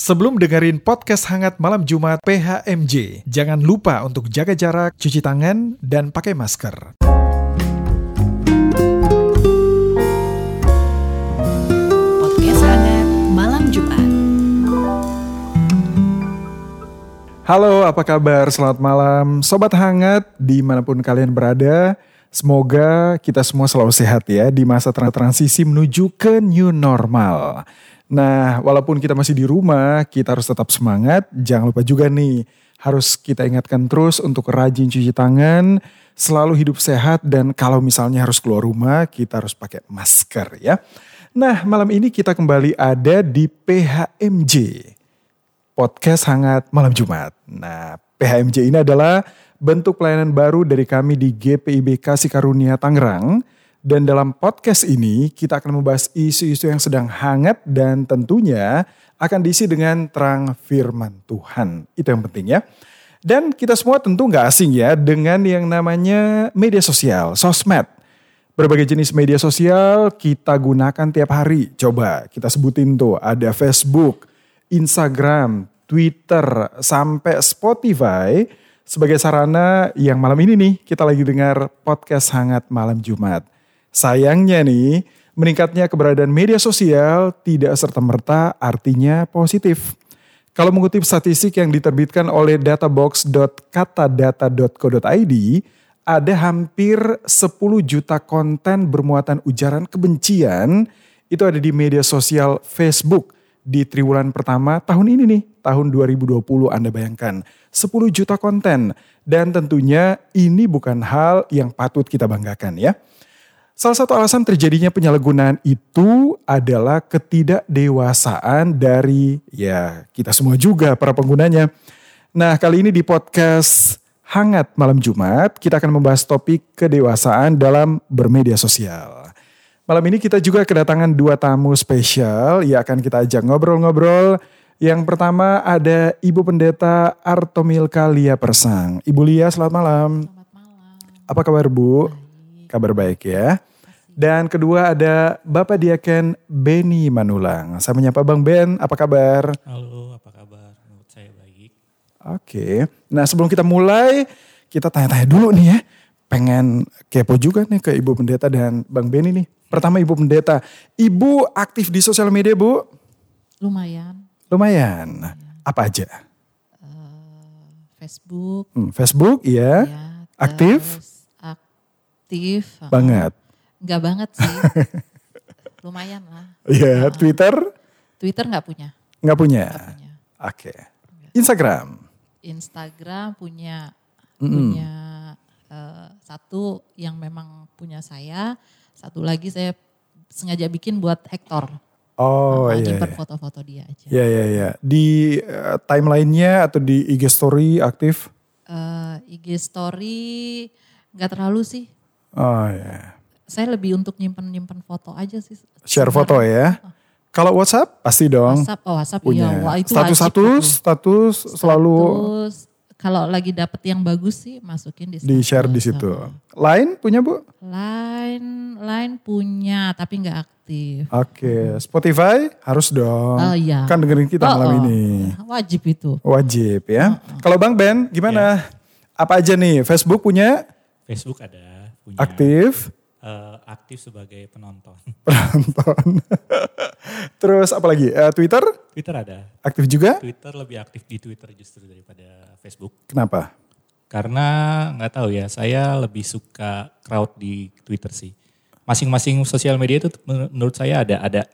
Sebelum dengerin podcast hangat malam Jumat PHMJ, jangan lupa untuk jaga jarak, cuci tangan, dan pakai masker. Podcast hangat malam Jumat. Halo, apa kabar? Selamat malam, sobat hangat di mana pun kalian berada. Semoga kita semua selalu sehat ya di masa tra- transisi menuju ke new normal. Nah, walaupun kita masih di rumah, kita harus tetap semangat. Jangan lupa juga nih, harus kita ingatkan terus untuk rajin cuci tangan, selalu hidup sehat, dan kalau misalnya harus keluar rumah, kita harus pakai masker ya. Nah, malam ini kita kembali ada di PHMJ podcast hangat malam Jumat. Nah, PHMJ ini adalah bentuk pelayanan baru dari kami di GPIB Kasih Karunia Tangerang. Dan dalam podcast ini kita akan membahas isu-isu yang sedang hangat dan tentunya akan diisi dengan terang firman Tuhan. Itu yang penting ya. Dan kita semua tentu nggak asing ya dengan yang namanya media sosial, sosmed. Berbagai jenis media sosial kita gunakan tiap hari. Coba kita sebutin tuh ada Facebook, Instagram, Twitter, sampai Spotify sebagai sarana yang malam ini nih kita lagi dengar podcast hangat malam Jumat. Sayangnya nih meningkatnya keberadaan media sosial tidak serta-merta artinya positif. Kalau mengutip statistik yang diterbitkan oleh databox.katadata.co.id, ada hampir 10 juta konten bermuatan ujaran kebencian itu ada di media sosial Facebook di triwulan pertama tahun ini nih, tahun 2020 Anda bayangkan. 10 juta konten dan tentunya ini bukan hal yang patut kita banggakan ya. Salah satu alasan terjadinya penyalahgunaan itu adalah ketidakdewasaan dari ya kita semua juga para penggunanya. Nah kali ini di podcast Hangat Malam Jumat kita akan membahas topik kedewasaan dalam bermedia sosial. Malam ini kita juga kedatangan dua tamu spesial yang akan kita ajak ngobrol-ngobrol. Yang pertama ada Ibu Pendeta Artomilka Lia Persang. Ibu Lia selamat malam. Selamat malam. Apa kabar Bu? Kabar baik ya. Dan kedua ada Bapak Diaken Beni Manulang. Saya menyapa Bang Ben, apa kabar? Halo, apa kabar? Menurut saya baik. Oke. Nah sebelum kita mulai, kita tanya-tanya dulu nih ya. Pengen kepo juga nih ke Ibu Pendeta dan Bang Beni nih. Pertama Ibu Pendeta, Ibu aktif di sosial media Bu? Lumayan. Lumayan. Apa aja? eh, Facebook. Hmm, Facebook iya. ya, Aktif? Aktif. eh, Banget. Enggak banget sih. Lumayan lah. Iya, Twitter Twitter nggak punya. nggak punya. punya. Oke. Instagram. Instagram punya Mm-mm. punya eh, satu yang memang punya saya. Satu lagi saya sengaja bikin buat Hector. Oh Nah, iya. nyimpen iya. foto-foto dia aja. Ya ya ya. Di eh, timelinenya atau di IG story aktif? Eh, IG story nggak terlalu sih. Oh ya. Saya lebih untuk nyimpen-nyimpen foto aja sih. Share foto ya. Kalau WhatsApp pasti dong WhatsApp, oh WhatsApp punya. iya. Wah, itu status wajib status status selalu Status, kalau lagi dapet yang bagus sih masukin di di share di situ. Lain punya bu? Line, line punya tapi nggak aktif. Oke. Spotify harus dong. Oh iya. Kan dengerin kita Oh, malam oh. ini. Wajib itu. Wajib ya. Kalau Bang Ben gimana? Apa aja nih? Facebook punya Facebook ada, punya aktif eh, aktif sebagai penonton. penonton. Terus apa lagi? Eh, Twitter Twitter ada. aktif juga? Twitter lebih aktif di Twitter justru daripada Facebook. Kenapa? Karena nggak tahu ya, saya lebih suka crowd di Twitter sih. Masing-masing sosial media itu men- menurut saya ada ada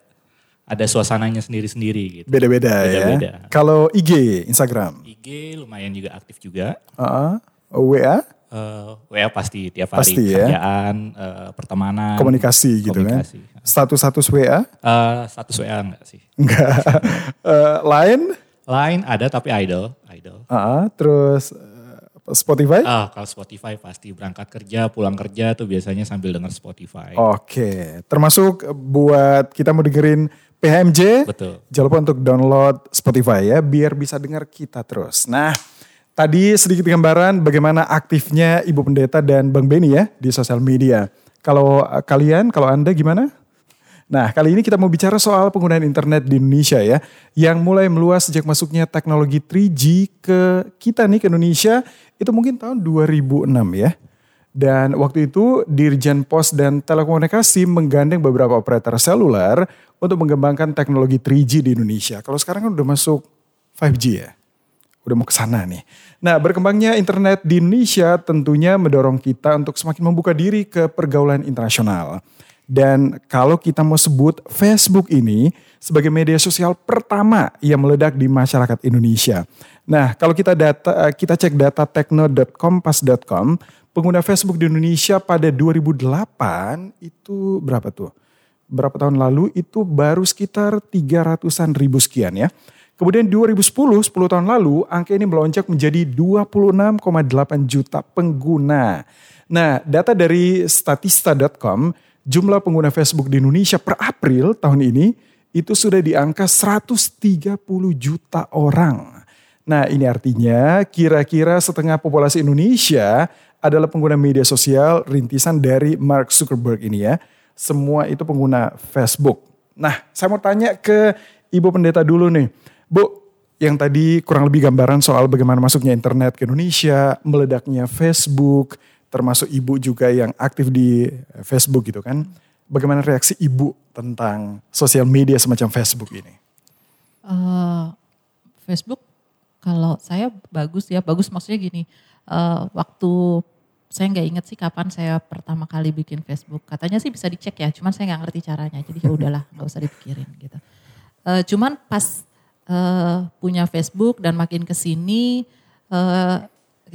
ada suasananya sendiri-sendiri gitu. Beda-beda ya. Kalau IG, Instagram, IG lumayan juga aktif juga. uh WA, Eh, WA pasti tiap hari Pasti ya. kerjaan, eh, pertemanan, komunikasi gitu komunikasi. kan. Status-status WA, Eh, status WA enggak sih? enggak. Eh, Lain, Lain ada tapi idol, idol. uh terus eh, Spotify. Ah, kalau Spotify pasti berangkat kerja, pulang kerja tuh biasanya sambil denger Spotify. Oke, termasuk buat kita mau dengerin PHMJ, Betul. jangan lupa untuk download Spotify ya, biar bisa dengar kita terus. Nah, tadi sedikit gambaran bagaimana aktifnya Ibu Pendeta dan Bang Beni ya di sosial media. Kalau eh, kalian, kalau Anda gimana? Nah, kali ini kita mau bicara soal penggunaan internet di Indonesia ya, yang mulai meluas sejak masuknya teknologi 3G ke kita nih ke Indonesia, itu mungkin tahun 2006 ya. Dan waktu itu Dirjen Pos dan Telekomunikasi menggandeng beberapa operator seluler untuk mengembangkan teknologi 3G di Indonesia. Kalau sekarang kan udah masuk 5G ya. Udah mau ke sana nih. Nah, berkembangnya internet di Indonesia tentunya mendorong kita untuk semakin membuka diri ke pergaulan internasional. Dan kalau kita mau sebut Facebook ini sebagai media sosial pertama yang meledak di masyarakat Indonesia. Nah, kalau kita data eh, kita cek data tekno.kompas.com, pengguna Facebook di Indonesia pada 2008 itu berapa tuh? Berapa tahun lalu itu baru sekitar 300-an ribu sekian ya. Kemudian 2010, 10 tahun lalu, angka ini melonjak menjadi 26,8 juta pengguna. Nah, data dari statista.com jumlah pengguna Facebook di Indonesia per April tahun ini itu sudah di angka 130 juta orang. Nah ini artinya kira-kira setengah populasi Indonesia adalah pengguna media sosial rintisan dari Mark Zuckerberg ini ya. Semua itu pengguna Facebook. Nah saya mau tanya ke Ibu Pendeta dulu nih. Bu, yang tadi kurang lebih gambaran soal bagaimana masuknya internet ke Indonesia, meledaknya Facebook, termasuk ibu juga yang aktif di Facebook gitu kan. Bagaimana reaksi ibu tentang sosial media semacam Facebook ini? Uh, Facebook kalau saya bagus ya, bagus maksudnya gini. Uh, waktu saya nggak inget sih kapan saya pertama kali bikin Facebook. Katanya sih bisa dicek ya, cuman saya nggak ngerti caranya. Jadi ya udahlah, nggak usah dipikirin gitu. Uh, cuman pas uh, punya Facebook dan makin ke sini, uh,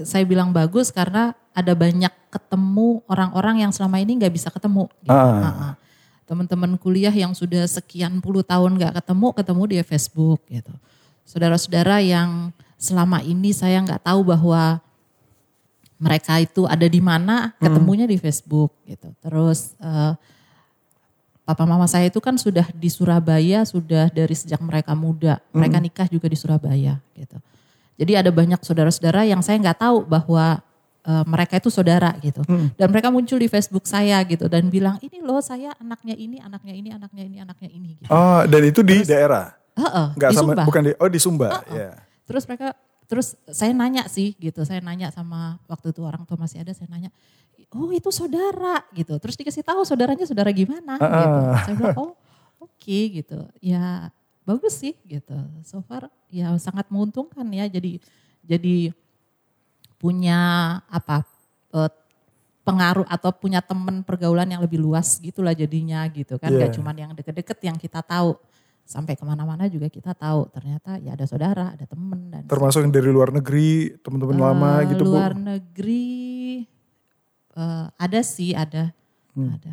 saya bilang bagus karena ada banyak ketemu orang-orang yang selama ini nggak bisa ketemu. Gitu. Ah. Teman-teman kuliah yang sudah sekian puluh tahun nggak ketemu, ketemu di Facebook gitu. Saudara-saudara yang selama ini saya nggak tahu bahwa mereka itu ada di mana, hmm. ketemunya hmm. di Facebook gitu. Terus uh, papa mama saya itu kan sudah di Surabaya sudah dari sejak mereka muda. Mereka hmm. nikah juga di Surabaya gitu. Jadi ada banyak saudara-saudara yang saya nggak tahu bahwa uh, mereka itu saudara gitu. Hmm. Dan mereka muncul di Facebook saya gitu dan bilang ini loh saya anaknya ini, anaknya ini, anaknya ini, anaknya ini gitu. Oh, dan itu di terus, daerah? Uh, uh, di sama, Sumba. bukan di oh di Sumba. Uh, uh. Yeah. Terus mereka terus saya nanya sih gitu, saya nanya sama waktu itu orang tua masih ada, saya nanya, "Oh, itu saudara." gitu. Terus dikasih tahu saudaranya saudara gimana uh, gitu. Saya bilang, "Oh, oke okay, gitu." Ya bagus sih gitu. So far ya sangat menguntungkan ya jadi jadi punya apa eh, pengaruh atau punya teman pergaulan yang lebih luas gitulah jadinya gitu kan yeah. gak cuma yang deket-deket yang kita tahu sampai ke mana-mana juga kita tahu ternyata ya ada saudara ada temen dan termasuk yang dari luar negeri teman-teman uh, lama gitu luar bu. negeri uh, ada sih ada hmm. ada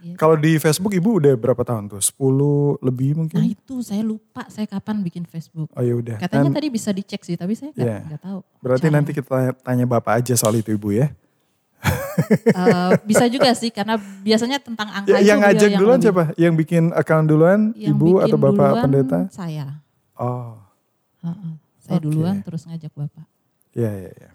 Iya. Kalau di Facebook ibu udah berapa tahun tuh? 10 lebih mungkin? Nah itu saya lupa saya kapan bikin Facebook. Oh ya udah. Katanya kan, tadi bisa dicek sih tapi saya nggak yeah. tahu. Berarti Caranya. nanti kita tanya, tanya bapak aja soal itu ibu ya. uh, bisa juga sih karena biasanya tentang angka ya, yang ngajak yang duluan lebih, siapa? Yang bikin account duluan yang ibu atau bapak duluan pendeta? Saya. Oh. Uh -uh. Saya okay. duluan terus ngajak bapak. Iya iya iya.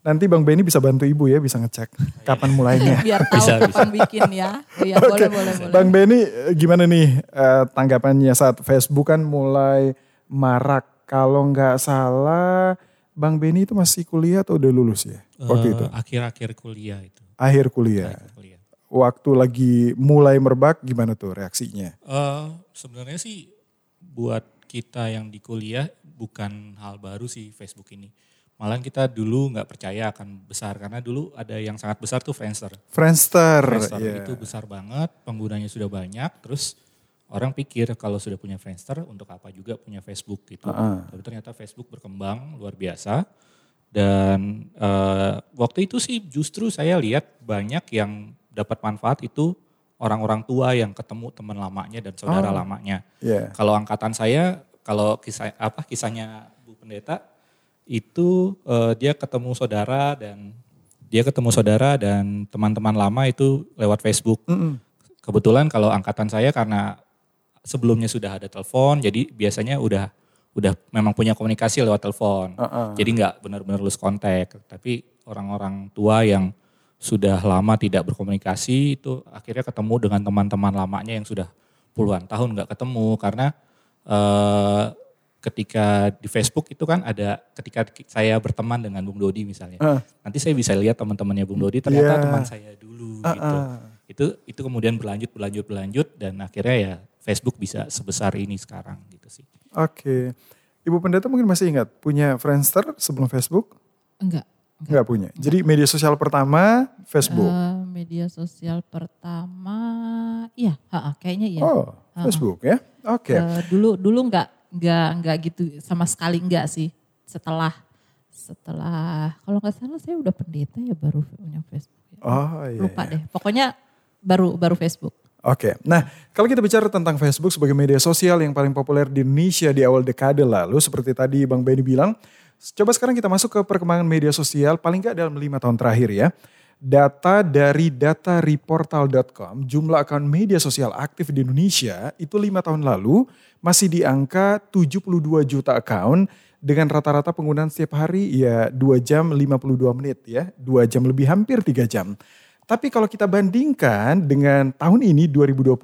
Nanti Bang Benny bisa bantu Ibu ya, bisa ngecek kapan mulainya. Biar tahu bisa, kapan bisa. bikin ya. Iya, okay. boleh, boleh, boleh. Bang Benny gimana nih uh, tanggapannya saat Facebook kan mulai marak. Kalau nggak salah Bang Benny itu masih kuliah atau udah lulus ya waktu uh, itu? Akhir-akhir kuliah itu. Akhir kuliah. Akhir kuliah. Waktu lagi mulai merebak gimana tuh reaksinya? Uh, Sebenarnya sih buat kita yang di kuliah bukan hal baru sih Facebook ini Malah kita dulu nggak percaya akan besar karena dulu ada yang sangat besar tuh Friendster. Friendster, Friendster yeah. itu besar banget, penggunanya sudah banyak, terus orang pikir kalau sudah punya Friendster untuk apa juga punya Facebook gitu. Uh -uh. Tapi ternyata Facebook berkembang luar biasa dan uh, waktu itu sih justru saya lihat banyak yang dapat manfaat itu orang-orang tua yang ketemu teman lamanya dan saudara oh. lamanya. Yeah. Kalau angkatan saya, kalau kisah apa kisahnya Bu Pendeta itu uh, dia ketemu saudara dan dia ketemu saudara dan teman-teman lama itu lewat Facebook. Mm -hmm. Kebetulan kalau angkatan saya karena sebelumnya sudah ada telepon, jadi biasanya udah udah memang punya komunikasi lewat telepon. Uh -uh. Jadi nggak benar-benar lulus kontak. Tapi orang-orang tua yang sudah lama tidak berkomunikasi itu akhirnya ketemu dengan teman-teman lamanya yang sudah puluhan tahun nggak ketemu karena uh, ketika di Facebook itu kan ada ketika saya berteman dengan Bung Dodi misalnya. Uh. Nanti saya bisa lihat teman-temannya Bung Dodi ternyata yeah. teman saya dulu uh, gitu. Itu itu kemudian berlanjut berlanjut berlanjut dan akhirnya ya Facebook bisa sebesar ini sekarang gitu sih. Oke. Okay. Ibu Pendeta mungkin masih ingat punya Friendster sebelum Facebook? Enggak. Enggak, enggak punya. Enggak. Jadi media sosial pertama Facebook. Uh, media sosial pertama iya, ha, kayaknya iya. Oh, ha, Facebook ya. Oke. Okay. Uh, dulu dulu enggak nggak nggak gitu sama sekali nggak sih setelah setelah kalau nggak salah saya udah pendeta ya baru punya Facebook. Ya. Oh iya. Lupa iya. deh. Pokoknya baru baru Facebook. Oke, nah kalau kita bicara tentang Facebook sebagai media sosial yang paling populer di Indonesia di awal dekade lalu, seperti tadi Bang Benny bilang, coba sekarang kita masuk ke perkembangan media sosial paling nggak dalam lima tahun terakhir ya. Data dari datareportal.com, jumlah akun media sosial aktif di Indonesia itu lima tahun lalu masih di angka 72 juta account dengan rata-rata penggunaan setiap hari ya 2 jam 52 menit ya, 2 jam lebih hampir 3 jam. Tapi kalau kita bandingkan dengan tahun ini 2020,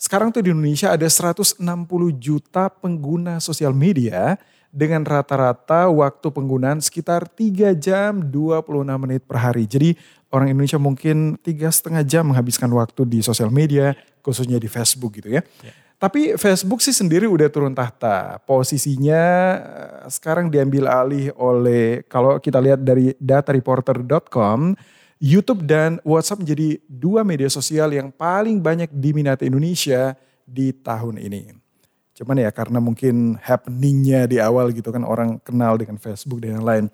sekarang tuh di Indonesia ada 160 juta pengguna sosial media dengan rata-rata waktu penggunaan sekitar 3 jam 26 menit per hari. Jadi orang Indonesia mungkin tiga setengah jam menghabiskan waktu di sosial media, khususnya di Facebook gitu ya. ya. Tapi Facebook sih sendiri udah turun tahta. Posisinya eh, sekarang diambil alih oleh kalau kita lihat dari datareporter.com, YouTube dan WhatsApp menjadi dua media sosial yang paling banyak diminati Indonesia di tahun ini. Cuman ya karena mungkin happeningnya di awal gitu kan orang kenal dengan Facebook dan yang lain.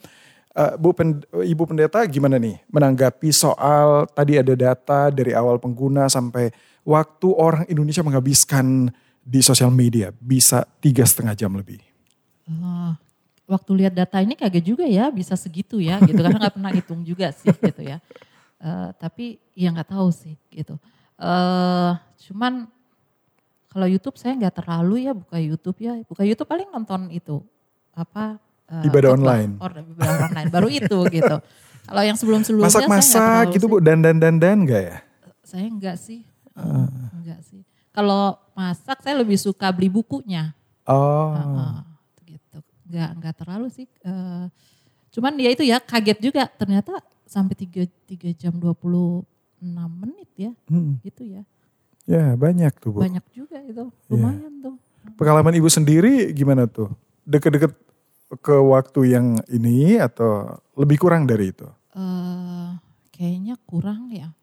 Uh, Bu Pen, Ibu Pendeta gimana nih menanggapi soal tadi ada data dari awal pengguna sampai waktu orang Indonesia menghabiskan di sosial media bisa tiga setengah jam lebih. Uh, waktu lihat data ini kaget juga ya bisa segitu ya gitu karena nggak pernah hitung juga sih gitu ya. Uh, tapi ya nggak tahu sih gitu. Uh, cuman kalau YouTube saya nggak terlalu ya buka YouTube ya buka YouTube paling nonton itu apa uh, ibadah online. Or, ibadah online baru itu gitu. Kalau yang sebelum sebelumnya masak-masak gitu bu dan dan dan dan enggak ya? Saya enggak sih Uh. Enggak sih. Kalau masak saya lebih suka beli bukunya. Oh. Uh, gitu. Enggak enggak terlalu sih. Uh, cuman ya itu ya kaget juga ternyata sampai 3 3 jam 26 menit ya. Hmm. Gitu ya. Ya, banyak tuh, Bu. Banyak juga itu. Iya. Lumayan ya. tuh. Pengalaman Ibu sendiri gimana tuh? Deket-deket ke waktu yang ini atau lebih kurang dari itu? Uh, kayaknya kurang ya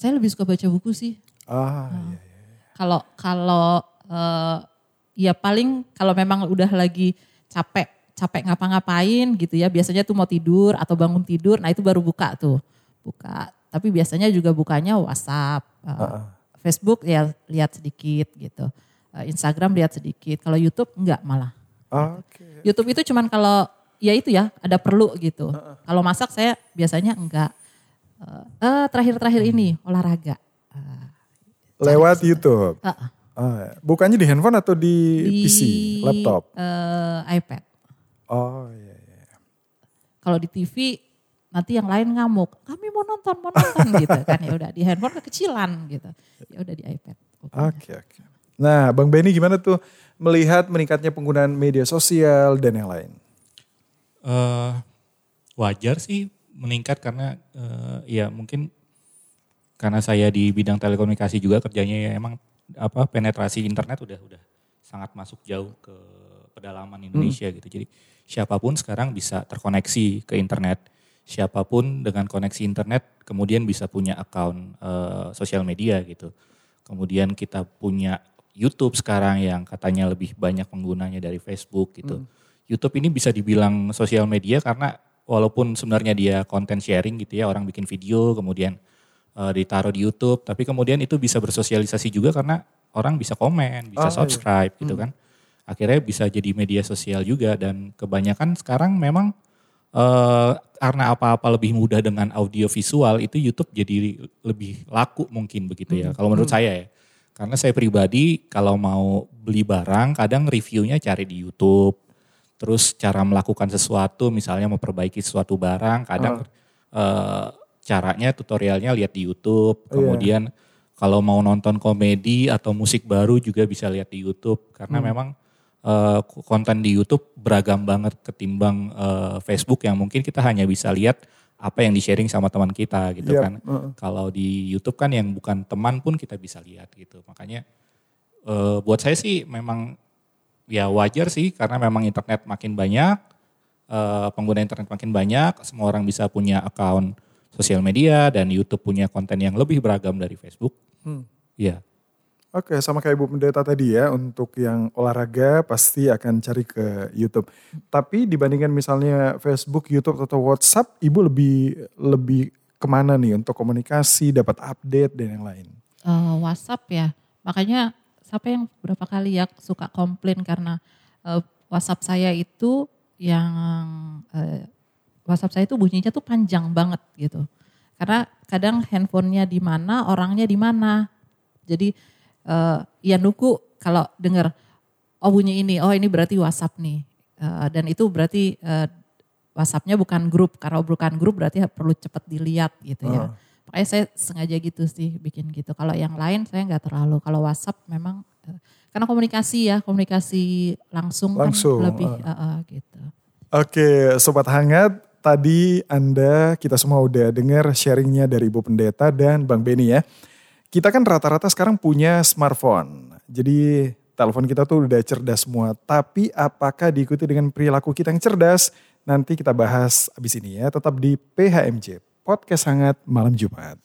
saya lebih suka baca buku sih. Ah, nah, iya, iya. Kalau kalau uh, ya paling kalau memang udah lagi capek capek ngapa-ngapain gitu ya biasanya tuh mau tidur atau bangun tidur nah itu baru buka tuh buka tapi biasanya juga bukanya WhatsApp uh, uh -uh. Facebook ya lihat sedikit gitu uh, Instagram lihat sedikit kalau YouTube enggak malah okay. YouTube itu cuman kalau ya itu ya ada perlu gitu uh -uh. kalau masak saya biasanya enggak uh, terakhir-terakhir ini olahraga. Uh, Lewat YouTube. Uh, uh. Uh, bukannya di handphone atau di, di PC, laptop? Uh, iPad. Oh iya, iya. Kalau di TV nanti yang lain ngamuk, kami mau nonton, mau nonton gitu kan ya udah di handphone kekecilan gitu. Ya udah di iPad. Oke okay, oke. Okay. Nah, Bang Benny gimana tuh melihat meningkatnya penggunaan media sosial dan yang lain? Uh, wajar sih meningkat karena uh, ya mungkin karena saya di bidang telekomunikasi juga kerjanya ya emang apa penetrasi internet udah udah sangat masuk jauh ke pedalaman Indonesia hmm. gitu. Jadi siapa pun sekarang bisa terkoneksi ke internet. Siapa pun dengan koneksi internet kemudian bisa punya akun uh, sosial media gitu. Kemudian kita punya YouTube sekarang yang katanya lebih banyak penggunanya dari Facebook gitu. Hmm. YouTube ini bisa dibilang sosial media karena walaupun sebenarnya dia konten sharing gitu ya, orang bikin video kemudian uh, ditaruh di YouTube, tapi kemudian itu bisa bersosialisasi juga karena orang bisa komen, bisa oh, iya. subscribe iya. gitu hmm. kan. Akhirnya bisa jadi media sosial juga dan kebanyakan sekarang memang uh, karena apa-apa lebih mudah dengan audio visual itu YouTube jadi lebih laku mungkin begitu ya. Hmm. Kalau menurut hmm. saya ya. Karena saya pribadi kalau mau beli barang kadang reviewnya cari di YouTube Terus cara melakukan sesuatu misalnya memperbaiki suatu barang kadang uh. Uh, caranya tutorialnya lihat di YouTube. Iya. Kemudian kalau mau nonton komedi atau musik baru juga bisa lihat di YouTube karena Hmm. memang eh, konten di YouTube beragam banget ketimbang eh, Facebook yang mungkin kita hanya bisa lihat apa yang di-sharing sama teman kita gitu Yap, kan. heeh. Kalau di YouTube kan yang bukan teman pun kita bisa lihat gitu. Makanya eh, buat saya sih memang ya wajar sih karena memang internet makin banyak, pengguna internet makin banyak, semua orang bisa punya akun sosial media dan YouTube punya konten yang lebih beragam dari Facebook. Hmm. Iya. Oke, sama kayak Ibu Pendeta tadi ya, untuk yang olahraga pasti akan cari ke YouTube. Tapi dibandingkan misalnya Facebook, YouTube atau WhatsApp, Ibu lebih lebih ke mana nih untuk komunikasi, dapat update dan yang lain? Eh, WhatsApp ya. Makanya siapa yang berapa kali ya suka komplain karena eh, WhatsApp saya itu yang eh, WhatsApp saya itu bunyinya tuh panjang banget gitu. Karena kadang handphonenya di mana, orangnya di mana. Jadi eh, ya nunggu kalau dengar oh bunyi ini, oh ini berarti WhatsApp nih. Eh, dan itu berarti eh, WhatsAppnya bukan grup. Kalau bukan grup berarti perlu cepat dilihat gitu ya. Oh. Makanya saya sengaja gitu sih bikin gitu. Kalau yang lain saya nggak terlalu. Kalau WhatsApp memang eh, karena komunikasi ya, komunikasi langsung, Langsung, kan lebih ah. eh, eh, gitu. Oke, Sobat Hangat, tadi Anda, kita semua udah dengar sharingnya dari Ibu Pendeta dan Bang Beni ya. Kita kan rata-rata sekarang punya smartphone. Jadi telepon kita tuh udah cerdas semua. Tapi apakah diikuti dengan perilaku kita yang cerdas? Nanti kita bahas abis ini ya. Tetap di PHMJ, Podcast Hangat Malam Jumat.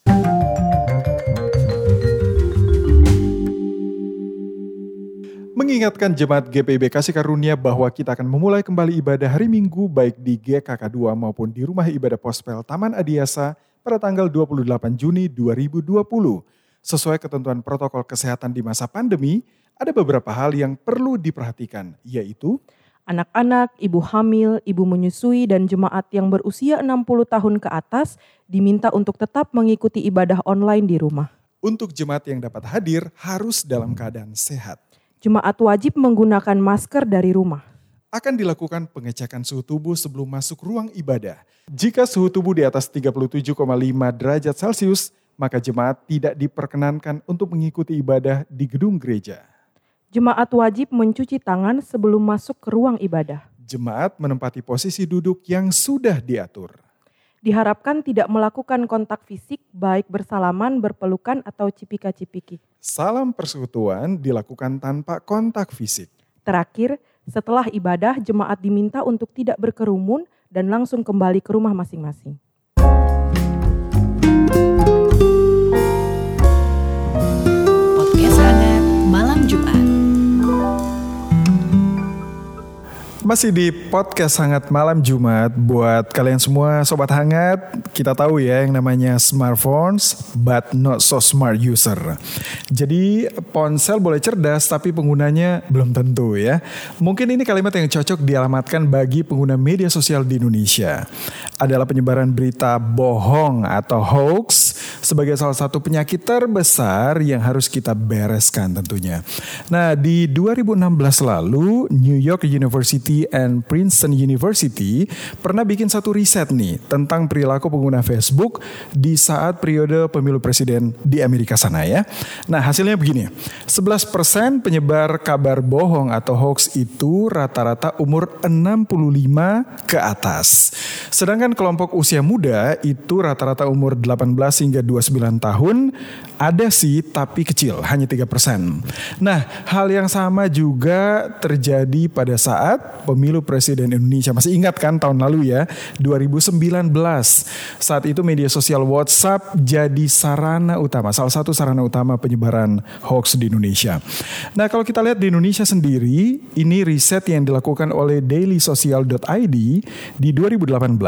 Mengingatkan jemaat GPIB Kasih Karunia bahwa kita akan memulai kembali ibadah hari Minggu baik di GKK2 maupun di Rumah Ibadah Pospel Taman Adiasa pada tanggal 28 Juni 2020. Sesuai ketentuan protokol kesehatan di masa pandemi, ada beberapa hal yang perlu diperhatikan, yaitu Anak-anak, ibu hamil, ibu menyusui, dan jemaat yang berusia 60 tahun ke atas diminta untuk tetap mengikuti ibadah online di rumah. untuk jemaat yang dapat hadir harus dalam keadaan sehat. Jemaat wajib menggunakan masker dari rumah. akan dilakukan pengecekan suhu tubuh sebelum masuk ruang ibadah. Jika suhu tubuh di atas 37,5 derajat Celcius, maka jemaat tidak diperkenankan untuk mengikuti ibadah di gedung gereja. Jemaat wajib mencuci tangan sebelum masuk ke ruang ibadah. Jemaat menempati posisi duduk yang sudah diatur. Diharapkan tidak melakukan kontak fisik baik bersalaman, berpelukan, atau cipika-cipiki. Salam persekutuan dilakukan tanpa kontak fisik. Terakhir, setelah ibadah, jemaat diminta untuk tidak berkerumun dan langsung kembali ke rumah masing-masing. Jumat. Masih di podcast Hangat Malam Jumat buat kalian semua sobat hangat, kita tahu ya yang namanya smartphones but not so smart user. Jadi ponsel boleh cerdas tapi penggunanya belum tentu ya. Mungkin ini kalimat yang cocok dialamatkan bagi pengguna media sosial di Indonesia. Adalah penyebaran berita bohong atau hoax sebagai salah satu penyakit terbesar yang harus kita bereskan tentunya. Nah, di 2016 lalu New York University and Princeton University pernah bikin satu riset nih tentang perilaku pengguna Facebook di saat periode pemilu presiden di Amerika sana ya. Nah, hasilnya begini. 11% penyebar kabar bohong atau hoax itu rata-rata umur 65 ke atas. Sedangkan kelompok usia muda itu rata-rata umur 18 hingga 29 tahun ada sih tapi kecil hanya 3%. Nah, hal yang sama juga terjadi pada saat pemilu presiden Indonesia. Masih ingat kan tahun lalu ya, 2019. Saat itu media sosial WhatsApp jadi sarana utama, salah satu sarana utama penyebaran hoax di Indonesia. Nah, kalau kita lihat di Indonesia sendiri, ini riset yang dilakukan oleh dailysocial.id di 2018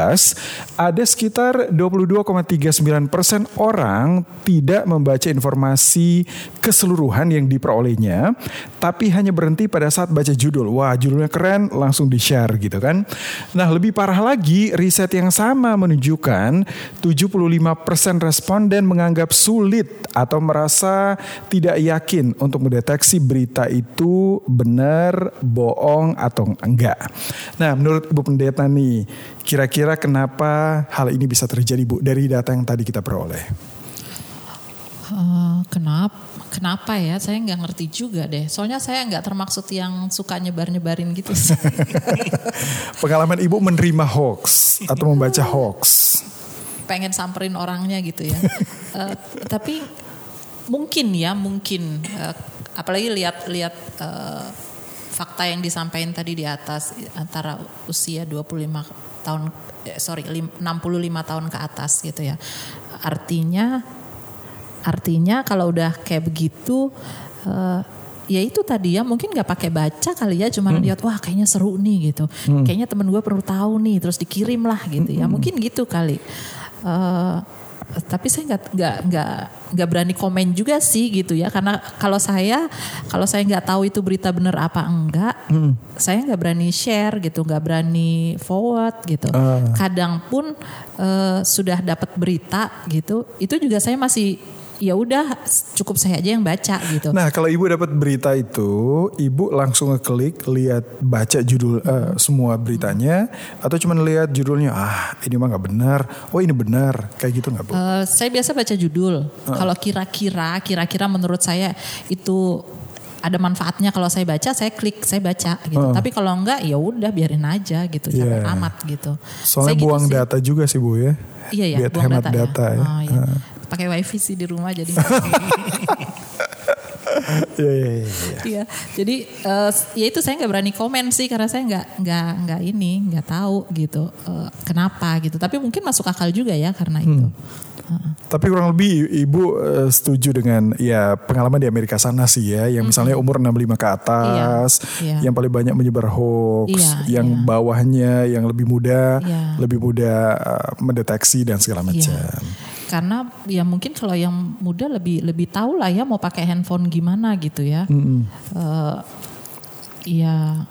ada sekitar 22,39% orang tidak membaca informasi keseluruhan yang diperolehnya, tapi hanya berhenti pada saat baca judul. Wah, judulnya keren, langsung di-share gitu kan. Nah, lebih parah lagi, riset yang sama menunjukkan 75% responden menganggap sulit atau merasa tidak yakin untuk mendeteksi berita itu benar, bohong atau enggak. Nah, menurut Ibu Pendeta nih, kira-kira kenapa hal ini bisa terjadi Bu dari data yang tadi kita peroleh? Uh, kenapa? Kenapa ya? Saya nggak ngerti juga deh. Soalnya saya nggak termaksud yang suka nyebar-nyebarin gitu. Pengalaman ibu menerima hoax atau membaca hoax? Pengen samperin orangnya gitu ya. uh, tapi mungkin ya, mungkin. Uh, apalagi lihat-lihat uh, fakta yang disampaikan tadi di atas antara usia 25 tahun, eh, sorry 65 tahun ke atas gitu ya. Artinya Artinya kalau udah kayak begitu uh, ya itu tadi ya mungkin nggak pakai baca kali ya cuman hmm. lihat wah kayaknya seru nih gitu hmm. kayaknya temen gue perlu tahu nih terus dikirim lah gitu ya hmm. mungkin gitu kali uh, tapi saya nggak nggak nggak nggak berani komen juga sih gitu ya karena kalau saya kalau saya nggak tahu itu berita benar apa enggak hmm. saya nggak berani share gitu nggak berani forward gitu uh. kadang pun uh, sudah dapat berita gitu itu juga saya masih ya udah cukup saya aja yang baca gitu. Nah kalau ibu dapat berita itu, ibu langsung ngeklik lihat baca judul uh, semua beritanya, atau cuma lihat judulnya ah ini mah nggak benar, oh ini benar kayak gitu nggak bu? Uh, saya biasa baca judul. Uh. Kalau kira-kira, kira-kira menurut saya itu ada manfaatnya kalau saya baca saya klik saya baca gitu uh. tapi kalau enggak ya udah biarin aja gitu yeah. amat gitu soalnya saya gitu buang gitu data juga sih bu ya iya ya Biar buang hemat data, data ya, ya. Oh, iya. uh pakai wifi sih di rumah jadi Iya, iya, iya. Iya, jadi uh, ya itu saya nggak berani komen sih karena saya nggak nggak nggak ini nggak tahu gitu uh, kenapa gitu. Tapi mungkin masuk akal juga ya karena itu. Hmm. Tapi kurang lebih ibu uh, setuju dengan ya pengalaman di Amerika sana sih ya, yang misalnya umur 65 ke atas, iya, iya. yang paling banyak menyebar hoax, iya, yang iya. bawahnya yang lebih muda, iya. lebih mudah uh, mendeteksi dan segala iya. macam. Iya karena ya mungkin kalau yang muda lebih lebih tahu lah ya mau pakai handphone gimana gitu ya. Mm -hmm. uh, ya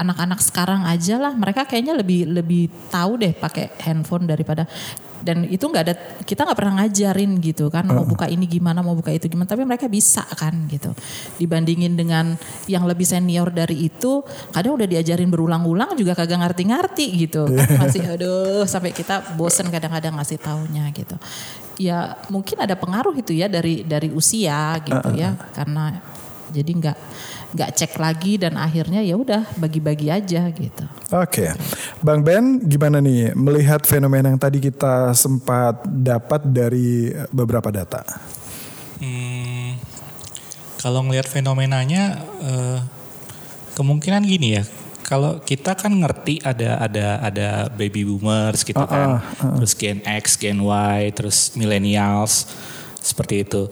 anak-anak sekarang aja lah mereka kayaknya lebih lebih tahu deh pakai handphone daripada dan itu nggak ada kita nggak pernah ngajarin gitu kan mau buka ini gimana mau buka itu gimana. Tapi mereka bisa kan gitu. Dibandingin dengan yang lebih senior dari itu kadang udah diajarin berulang-ulang juga kagak ngerti-ngerti gitu. Kan masih aduh sampai kita bosen kadang-kadang ngasih taunya gitu. Ya mungkin ada pengaruh itu ya dari dari usia gitu ya. karena jadi nggak nggak cek lagi dan akhirnya ya udah bagi-bagi aja gitu. Oke, okay. Bang Ben gimana nih melihat fenomena yang tadi kita sempat dapat dari beberapa data? Hmm, kalau ngelihat fenomenanya uh, kemungkinan gini ya. Kalau kita kan ngerti ada ada ada baby boomers gitu uh, kan, uh, uh. terus Gen X, Gen Y, terus millennials seperti itu.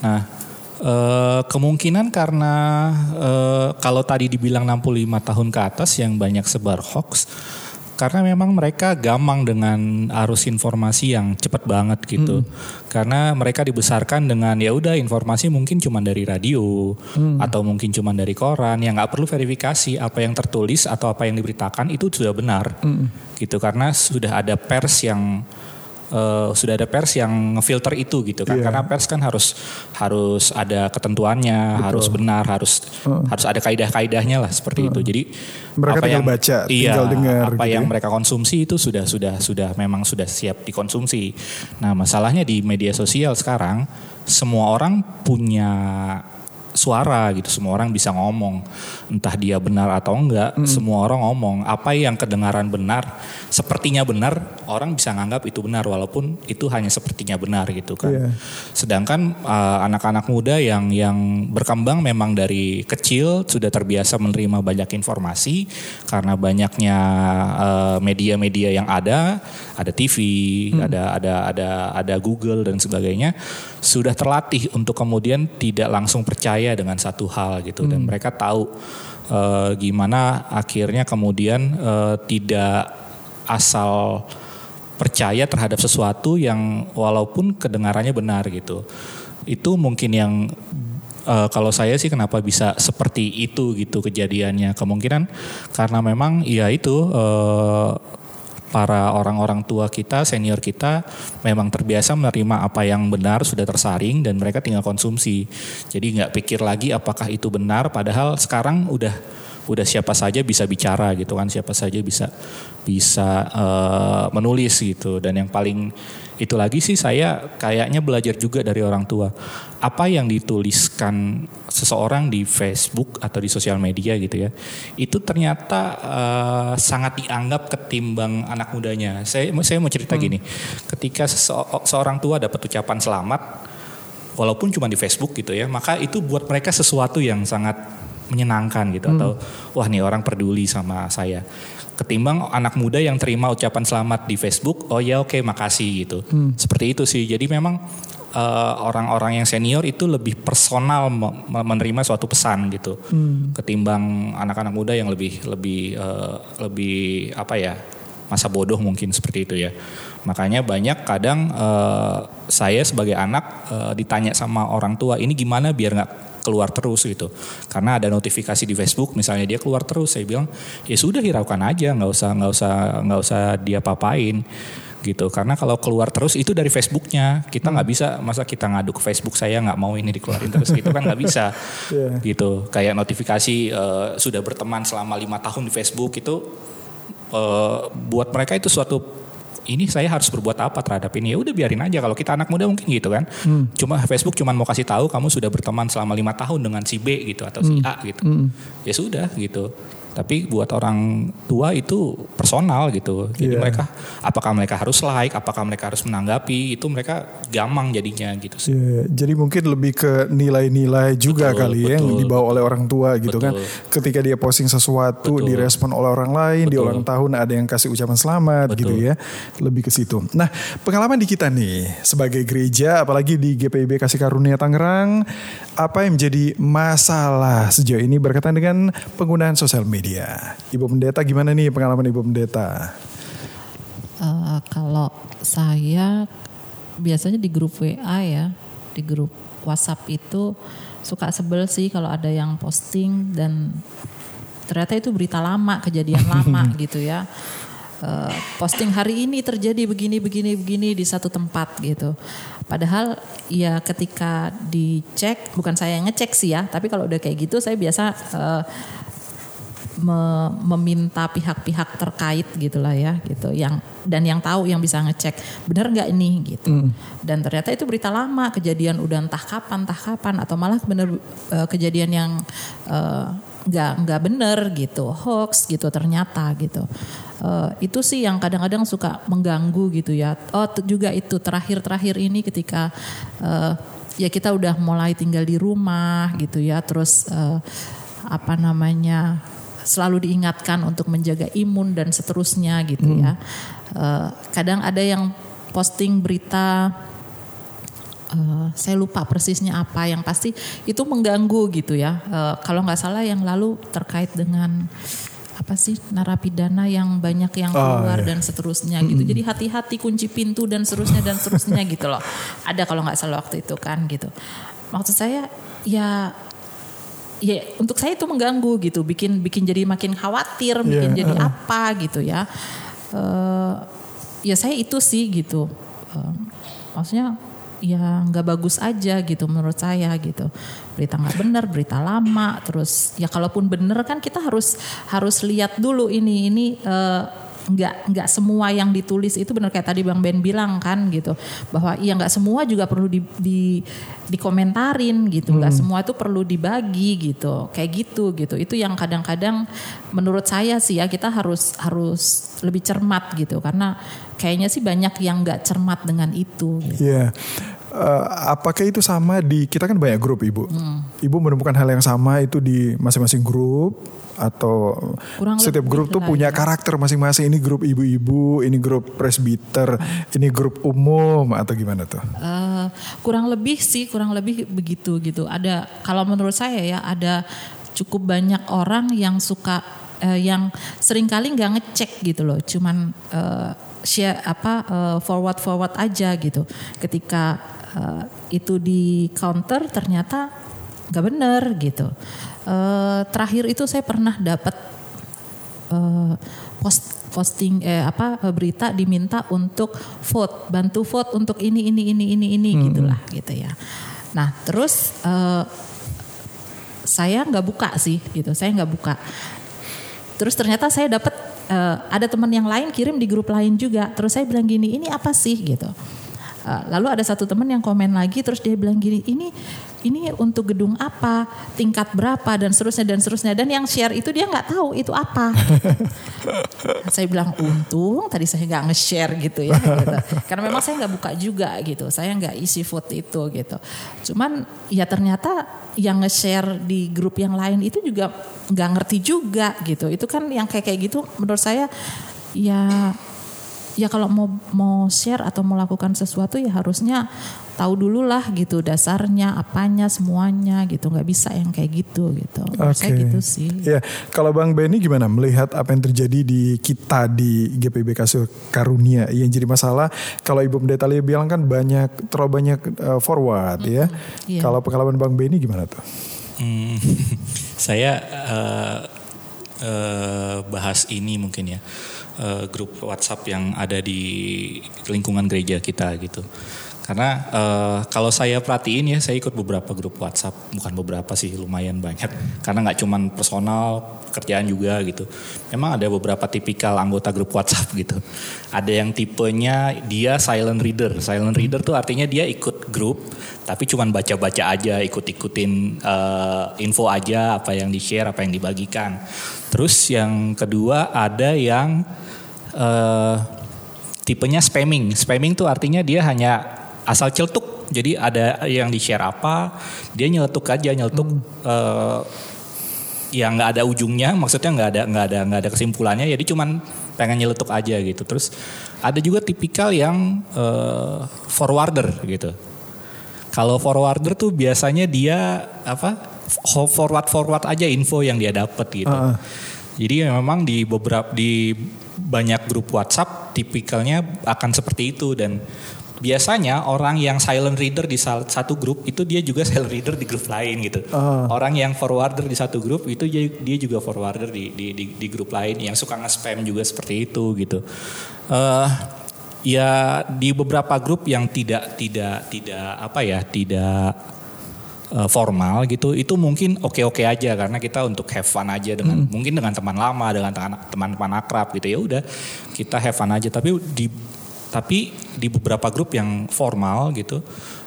Nah, Uh, kemungkinan karena uh, kalau tadi dibilang 65 tahun ke atas yang banyak sebar hoax karena memang mereka gamang dengan arus informasi yang cepat banget gitu. Hmm. Karena mereka dibesarkan dengan ya udah informasi mungkin cuma dari radio hmm. atau mungkin cuma dari koran yang nggak perlu verifikasi apa yang tertulis atau apa yang diberitakan itu sudah benar. Hmm. Gitu karena sudah ada pers yang uh, sudah ada pers yang ngefilter itu gitu kan yeah. karena pers kan harus harus ada ketentuannya Betul. harus benar harus uh. harus ada kaidah-kaidahnya lah seperti uh. itu jadi mereka apa yang baca iya, tinggal dengar apa gitu yang ya? mereka konsumsi itu sudah sudah sudah memang sudah siap dikonsumsi nah masalahnya di media sosial sekarang semua orang punya suara gitu semua orang bisa ngomong entah dia benar atau enggak hmm. semua orang ngomong apa yang kedengaran benar sepertinya benar orang bisa nganggap itu benar walaupun itu hanya sepertinya benar gitu kan yeah. sedangkan uh, anak-anak muda yang yang berkembang memang dari kecil sudah terbiasa menerima banyak informasi karena banyaknya uh, media-media uh, yang ada ada TV hmm. ada ada ada ada Google dan sebagainya sudah terlatih untuk kemudian tidak langsung percaya dengan satu hal gitu. Hmm. dan mereka tahu uh, gimana akhirnya kemudian uh, tidak asal percaya terhadap sesuatu yang walaupun kedengarannya benar gitu. Itu mungkin yang uh, kalau saya sih kenapa bisa seperti itu gitu kejadiannya. Kemungkinan karena memang ya itu uh, para orang-orang tua kita, senior kita memang terbiasa menerima apa yang benar sudah tersaring dan mereka tinggal konsumsi. Jadi nggak pikir lagi apakah itu benar padahal sekarang udah udah siapa saja bisa bicara gitu kan, siapa saja bisa bisa uh, menulis gitu dan yang paling itu lagi sih saya kayaknya belajar juga dari orang tua. Apa yang dituliskan seseorang di Facebook atau di sosial media gitu ya, itu ternyata uh, sangat dianggap ketimbang anak mudanya. Saya saya mau cerita hmm. gini, ketika seorang tua dapat ucapan selamat, walaupun cuma di Facebook gitu ya, maka itu buat mereka sesuatu yang sangat menyenangkan gitu hmm. atau wah nih orang peduli sama saya ketimbang anak muda yang terima ucapan selamat di Facebook oh ya oke okay, makasih gitu hmm. seperti itu sih jadi memang orang-orang uh, yang senior itu lebih personal menerima suatu pesan gitu hmm. ketimbang anak-anak muda yang lebih lebih uh, lebih apa ya masa bodoh mungkin seperti itu ya makanya banyak kadang uh, saya sebagai anak uh, ditanya sama orang tua ini gimana biar nggak keluar terus gitu. Karena ada notifikasi di Facebook misalnya dia keluar terus, saya bilang ya sudah hiraukan aja, nggak usah nggak usah nggak usah dia papain gitu karena kalau keluar terus itu dari Facebooknya kita nggak hmm. bisa masa kita ngadu ke Facebook saya nggak mau ini dikeluarin terus gitu kan nggak bisa yeah. gitu kayak notifikasi uh, sudah berteman selama lima tahun di Facebook itu uh, buat mereka itu suatu ini saya harus berbuat apa terhadap ini ya udah biarin aja kalau kita anak muda mungkin gitu kan hmm. cuma Facebook cuma mau kasih tahu kamu sudah berteman selama lima tahun dengan si B gitu atau si hmm. A gitu hmm. ya sudah gitu tapi buat orang tua itu personal gitu. Jadi yeah. mereka apakah mereka harus like, apakah mereka harus menanggapi, itu mereka gamang jadinya gitu sih. Yeah. Jadi mungkin lebih ke nilai-nilai juga betul, kali betul. ya yang dibawa oleh orang tua gitu kan. betul. kan. Ketika dia posting sesuatu betul. direspon oleh orang lain, betul. di ulang tahun ada yang kasih ucapan selamat betul. gitu ya. Lebih ke situ. Nah, pengalaman di kita nih sebagai gereja apalagi di GPIB Kasih Karunia Tangerang, apa yang menjadi masalah sejauh ini berkaitan dengan penggunaan sosial media? Dia. Ibu Pendeta gimana nih pengalaman Ibu Pendeta? Uh, kalau saya biasanya di grup WA ya, di grup WhatsApp itu suka sebel sih kalau ada yang posting dan ternyata itu berita lama, kejadian lama gitu ya. Uh, posting hari ini terjadi begini begini begini di satu tempat gitu. Padahal ya ketika dicek bukan saya yang ngecek sih ya, tapi kalau udah kayak gitu saya biasa uh, me, meminta pihak-pihak terkait gitulah ya gitu. Yang dan yang tahu yang bisa ngecek benar nggak ini? gitu. Mm. dan ternyata itu berita lama kejadian udah entah kapan entah kapan atau malah benar uh, kejadian yang uh, nggak nggak bener gitu hoax gitu ternyata gitu. Uh, itu sih yang kadang-kadang suka mengganggu gitu ya. Oh juga itu terakhir-terakhir ini ketika uh, ya kita udah mulai tinggal di rumah gitu ya terus uh, apa namanya selalu diingatkan untuk menjaga imun dan seterusnya gitu hmm. ya. Uh, kadang ada yang posting berita uh, saya lupa persisnya apa yang pasti itu mengganggu gitu ya. Uh, kalau nggak salah yang lalu terkait dengan apa sih narapidana yang banyak yang oh, keluar oh, iya. dan seterusnya gitu. Jadi hati-hati kunci pintu dan seterusnya dan seterusnya gitu loh. Ada kalau nggak salah waktu itu kan gitu. Maksud saya ya ya untuk saya itu mengganggu gitu, bikin bikin jadi makin khawatir, bikin yeah. jadi uh. apa gitu ya. Uh, ya saya itu sih gitu. Uh, maksudnya ya nggak bagus aja gitu menurut saya gitu berita nggak benar berita lama terus ya kalaupun benar kan kita harus harus lihat dulu ini ini uh, nggak nggak semua yang ditulis itu benar kayak tadi bang Ben bilang kan gitu bahwa iya nggak semua juga perlu di, di dikomentarin gitu nggak hmm. semua itu perlu dibagi gitu kayak gitu gitu itu yang kadang-kadang menurut saya sih ya kita harus harus lebih cermat gitu karena kayaknya sih banyak yang nggak cermat dengan itu. Gitu. Yeah. Uh, apakah itu sama di kita kan banyak grup ibu, hmm. ibu menemukan hal yang sama itu di masing-masing grup atau Kurang setiap grup tuh punya ya. karakter masing-masing. Ini grup ibu-ibu, ini grup presbiter, ini grup umum atau gimana tuh? Uh, kurang lebih sih, kurang lebih begitu gitu. Ada kalau menurut saya ya ada cukup banyak orang yang suka uh, yang sering kali nggak ngecek gitu loh, cuman uh, share apa uh, forward forward aja gitu. Ketika eh, itu di counter ternyata nggak benar gitu. Eh, terakhir itu saya pernah dapat eh, post posting eh apa eh, berita diminta untuk vote bantu vote untuk ini ini ini ini ini gitulah gitu ya. Nah terus eh, saya nggak buka sih gitu. Saya nggak buka. Terus ternyata saya dapat eh, ada teman yang lain kirim di grup lain juga. Terus saya bilang gini ini apa sih? gitu Eh, lalu ada satu teman yang komen lagi terus dia bilang gini ini ini untuk gedung apa? Tingkat berapa? Dan seterusnya dan seterusnya. Dan yang share itu dia nggak tahu itu apa. Saya bilang untung tadi saya nggak nge-share gitu ya gitu. karena memang saya nggak buka juga gitu. Saya nggak isi vote itu gitu. Cuman ya ternyata yang nge-share di grup yang lain itu juga nggak ngerti juga gitu. Itu kan yang kayak kayak gitu menurut saya ya ya kalau mau mau share atau mau lakukan sesuatu ya harusnya tahu dulu lah gitu dasarnya apanya semuanya gitu nggak bisa yang kayak gitu gitu saya Oke. gitu sih Ya, kalau Bang Benny gimana melihat apa yang terjadi di kita di GPB Kasus Karunia yang jadi masalah? Kalau Ibu Pendeta Lia bilang kan banyak terlalu banyak uh, forward ya. iya. Kalau pengalaman Bang Benny gimana tuh? Hmm, saya eh, eh, bahas ini mungkin ya eh, grup WhatsApp yang ada di lingkungan gereja kita gitu. Karena eh, kalau saya perhatiin ya, saya ikut beberapa grup WhatsApp, bukan beberapa sih, lumayan banyak. Karena nggak cuman personal, kerjaan juga gitu. Memang ada beberapa tipikal anggota grup WhatsApp gitu. Ada yang tipenya dia silent reader. Silent reader tuh artinya dia ikut grup, tapi cuman baca-baca aja, ikut-ikutin eh, info aja, apa yang di-share, apa yang dibagikan. Terus yang kedua ada yang eh, tipenya spamming. Spamming tuh artinya dia hanya asal celtuk. Jadi ada yang di-share apa, dia nyeletuk aja, nyeletuk eh, yang nggak ada ujungnya, maksudnya nggak ada nggak ada nggak ada kesimpulannya, jadi cuman pengen nyeletuk aja gitu. Terus ada juga tipikal yang eh, forwarder gitu. Kalau forwarder tuh biasanya dia apa forward forward aja info yang dia dapat gitu. Ah. Jadi memang di beberapa di banyak grup WhatsApp tipikalnya akan seperti itu dan biasanya orang yang silent reader di satu grup itu dia juga silent reader di grup lain gitu. Ah. Orang yang forwarder di satu grup itu dia, juga forwarder di, di di di grup lain yang suka nge-spam juga seperti itu gitu. Eh ya di beberapa grup yang tidak tidak tidak apa ya tidak eh, formal gitu itu mungkin oke-oke aja karena kita untuk have fun aja dengan mungkin dengan teman lama dengan teman- teman-teman akrab gitu ya udah kita have fun aja. Tapi di tapi di beberapa grup yang formal gitu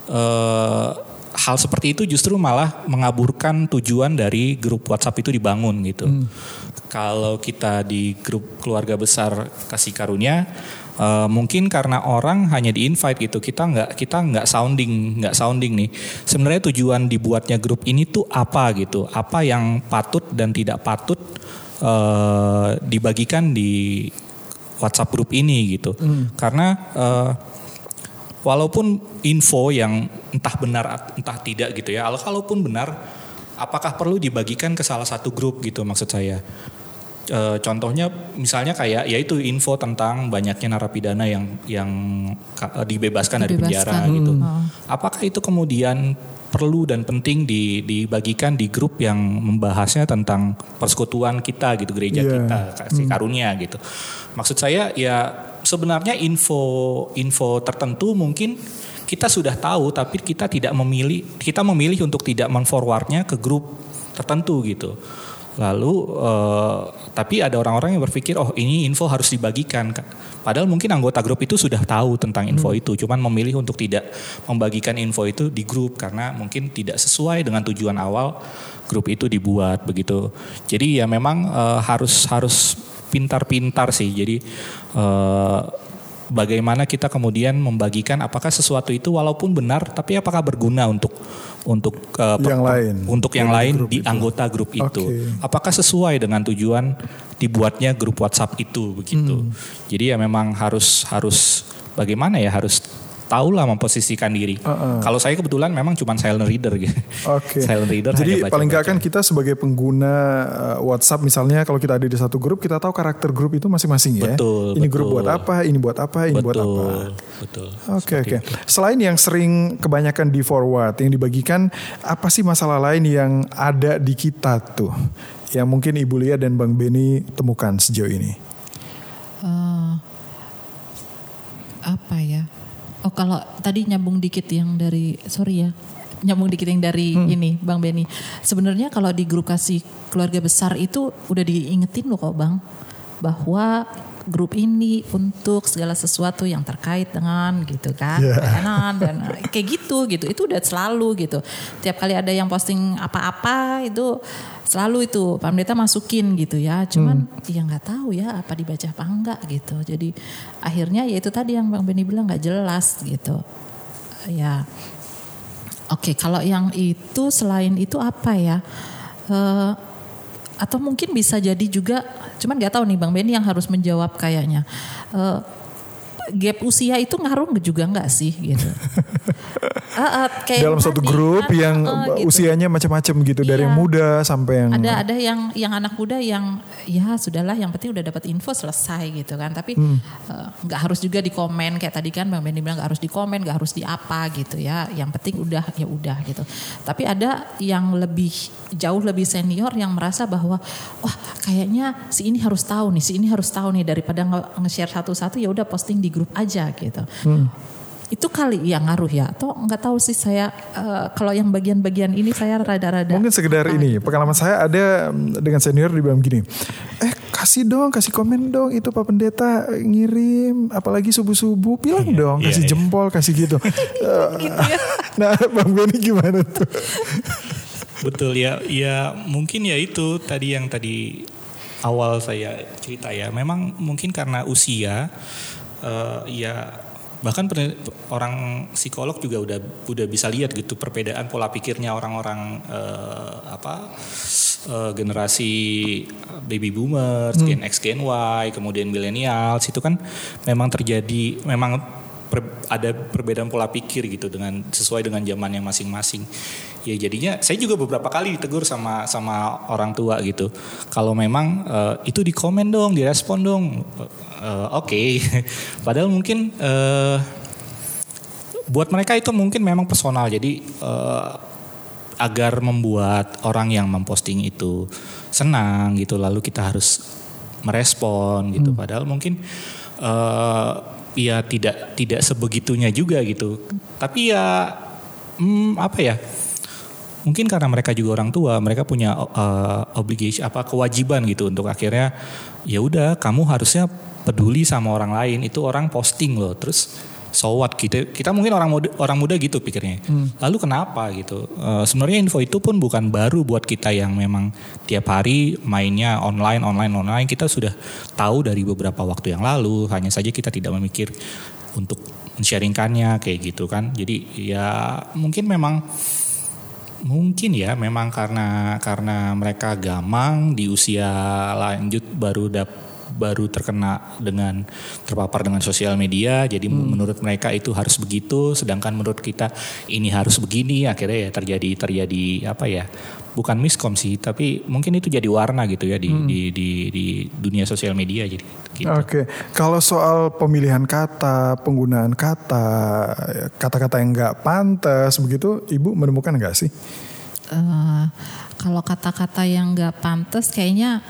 eh, hal seperti itu justru malah mengaburkan tujuan dari grup WhatsApp itu dibangun gitu. Kalau kita di grup keluarga besar kasih karunia eh, mungkin karena orang hanya di invite gitu kita nggak kita nggak sounding nggak sounding nih. Sebenarnya tujuan dibuatnya grup ini tuh apa gitu? Apa yang patut dan tidak patut eh, dibagikan di WhatsApp grup ini gitu? Karena eh, walaupun info yang entah benar entah tidak gitu ya kalau kalaupun benar apakah perlu dibagikan ke salah satu grup gitu maksud saya E, contohnya misalnya kayak yaitu info tentang banyaknya narapidana yang yang ka- dibebaskan, dari penjara Dibebaskan. gitu. Hmm. Apakah itu kemudian perlu dan penting di, dibagikan di grup yang membahasnya tentang persekutuan kita gitu gereja Iya. kita kasih karunia gitu. Maksud saya ya sebenarnya info info tertentu mungkin kita sudah tahu tapi kita tidak memilih kita memilih untuk tidak menforwardnya ke grup tertentu gitu. Lalu eh, tapi ada orang-orang yang berpikir oh ini info harus dibagikan. Padahal mungkin anggota grup itu sudah tahu tentang info itu, cuman memilih untuk tidak membagikan info itu di grup karena mungkin tidak sesuai dengan tujuan awal grup itu dibuat begitu. Jadi ya memang eh, harus harus pintar-pintar sih. Jadi eh, bagaimana kita kemudian membagikan apakah sesuatu itu walaupun benar tapi apakah berguna untuk untuk per- Yang lain. untuk yang lain grup di itu. anggota grup itu. Apakah sesuai dengan tujuan dibuatnya grup WhatsApp itu begitu. Hmm. Jadi ya memang harus harus bagaimana ya harus tahu lah memposisikan diri. Kalau saya kebetulan memang cuma silent reader gitu. Oke. silent reader Jadi hanya baca-baca. paling nggak kan kita sebagai pengguna uh, WhatsApp misalnya kalau kita ada di satu grup kita tahu karakter grup itu masing-masing ya. Betul, Ini grup betul. buat apa, ini buat apa, ini buat apa. betul, betul. Oke oke. Selain yang sering kebanyakan di forward, yang dibagikan, apa sih masalah lain yang ada di kita tuh, yang mungkin Ibu Lia dan Bang Beni temukan sejauh ini? Eh, apa ya? Oh kalau tadi nyambung dikit yang dari sorry ya nyambung dikit yang dari ini Bang Beni. Sebenarnya kalau di grup kasih keluarga besar itu udah diingetin loh kok Bang bahwa grup ini untuk segala sesuatu yang terkait dengan gitu kan pelayanan dan eh, kayak gitu gitu. Itu udah selalu gitu. Tiap kali ada yang posting apa-apa itu selalu itu Pak Pendeta masukin gitu ya. Cuman ya nggak tahu ya apa dibaca apa enggak gitu. Jadi akhirnya ya itu tadi yang Bang Beni bilang nggak jelas gitu. Ya. Oke kalau yang itu selain itu apa ya? Eh, atau mungkin bisa jadi juga cuman nggak tahu nih Bang Beni yang harus menjawab kayaknya. Eh, gap usia itu ngaruh juga nggak sih gitu Eh, eh, kayak Dalam satu grup kan, yang eh, gitu. usianya macam-macam gitu, dari Iya. yang muda sampai yang ada ada yang yang anak muda yang ya sudahlah yang penting udah dapat info selesai gitu kan tapi Hmm. eh, nggak harus juga di komen kayak tadi kan bang Benny bilang nggak harus di komen nggak harus di apa gitu ya yang penting udah ya udah gitu tapi ada yang lebih jauh lebih senior yang merasa bahwa wah kayaknya si ini harus tahu nih si ini harus tahu nih daripada nge- nge-share satu-satu ya udah posting di grup aja gitu itu kali yang ngaruh ya atau nggak tahu sih saya eh, kalau yang bagian-bagian ini saya rada-rada Mungkin sekedar ini, pengalaman saya ada mm, dengan senior dibilang gini, eh kasih dong, kasih komen dong itu Pak Pendeta ngirim, apalagi subuh-subuh, bilang dong, iya, kasih iya. jempol, kasih gitu. Eh, gitu ya. nah Bang Benny gimana tuh? Betul ya, ya mungkin ya itu tadi yang tadi awal saya cerita ya. Memang mungkin karena usia, eh, ya bahkan pen- orang psikolog juga udah udah bisa lihat gitu perbedaan pola pikirnya orang-orang eh, apa eh, generasi baby boomers, Gen X, Gen Y, kemudian millennials itu kan memang terjadi memang per- ada perbedaan pola pikir gitu dengan sesuai dengan zamannya masing-masing. Ya jadinya saya juga beberapa kali ditegur sama sama orang tua gitu. Kalau memang eh, itu di komen dong, direspon dong. Eh, Oke, padahal mungkin eh, buat mereka itu mungkin memang personal. Jadi eh, agar membuat orang yang memposting itu senang gitu, lalu kita harus merespon gitu. Padahal mungkin eh ya tidak tidak sebegitunya juga gitu. Tapi ya hmm, apa ya? Mungkin karena mereka juga orang tua, mereka punya eh, obligation apa kewajiban gitu untuk akhirnya ya udah kamu harusnya peduli sama orang lain. Itu orang posting loh. Terus so what kita kita mungkin orang muda orang muda gitu pikirnya. Lalu kenapa gitu? Eh, sebenarnya info itu pun bukan baru buat kita yang memang tiap hari mainnya online online online. Kita sudah tahu dari beberapa waktu yang lalu. Hanya saja kita tidak memikir untuk sharingkannya kayak gitu kan. Jadi ya mungkin memang mungkin ya memang karena karena mereka gamang di usia lanjut baru dap, baru terkena dengan terpapar dengan sosial media jadi menurut mereka itu harus begitu sedangkan menurut kita ini harus begini akhirnya ya terjadi terjadi apa ya bukan miskom sih tapi mungkin itu jadi warna gitu ya di di, di di dunia sosial media jadi gitu. Oke, kalau soal pemilihan kata, penggunaan kata, kata-kata yang nggak pantas begitu, Ibu menemukan nggak sih? Eh, kalau kata-kata yang nggak pantas kayaknya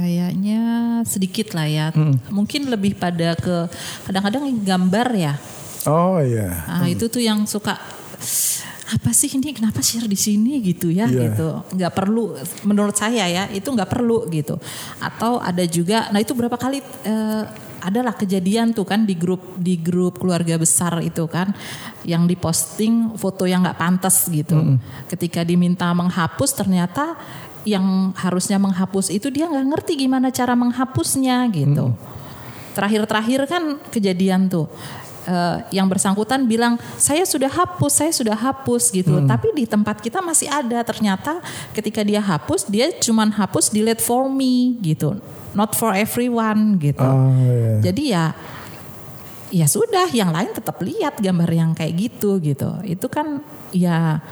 kayaknya sedikit lah ya. Mungkin lebih pada ke kadang-kadang gambar ya. Oh iya. Ah itu tuh yang suka apa sih ini kenapa share di sini gitu ya Iya. gitu nggak perlu menurut saya ya itu nggak perlu gitu atau ada juga nah itu berapa kali eh, adalah kejadian tuh kan di grup di grup keluarga besar itu kan yang diposting foto yang nggak pantas gitu ketika diminta menghapus ternyata yang harusnya menghapus itu dia nggak ngerti gimana cara menghapusnya gitu terakhir-terakhir kan kejadian tuh eh, yang bersangkutan bilang saya sudah hapus, saya sudah hapus gitu. Tapi di tempat kita masih ada. Ternyata ketika dia hapus, dia cuman hapus delete for me gitu, not for everyone gitu. Oh iya. Jadi ya ya sudah yang lain tetap lihat gambar yang kayak gitu gitu itu kan ya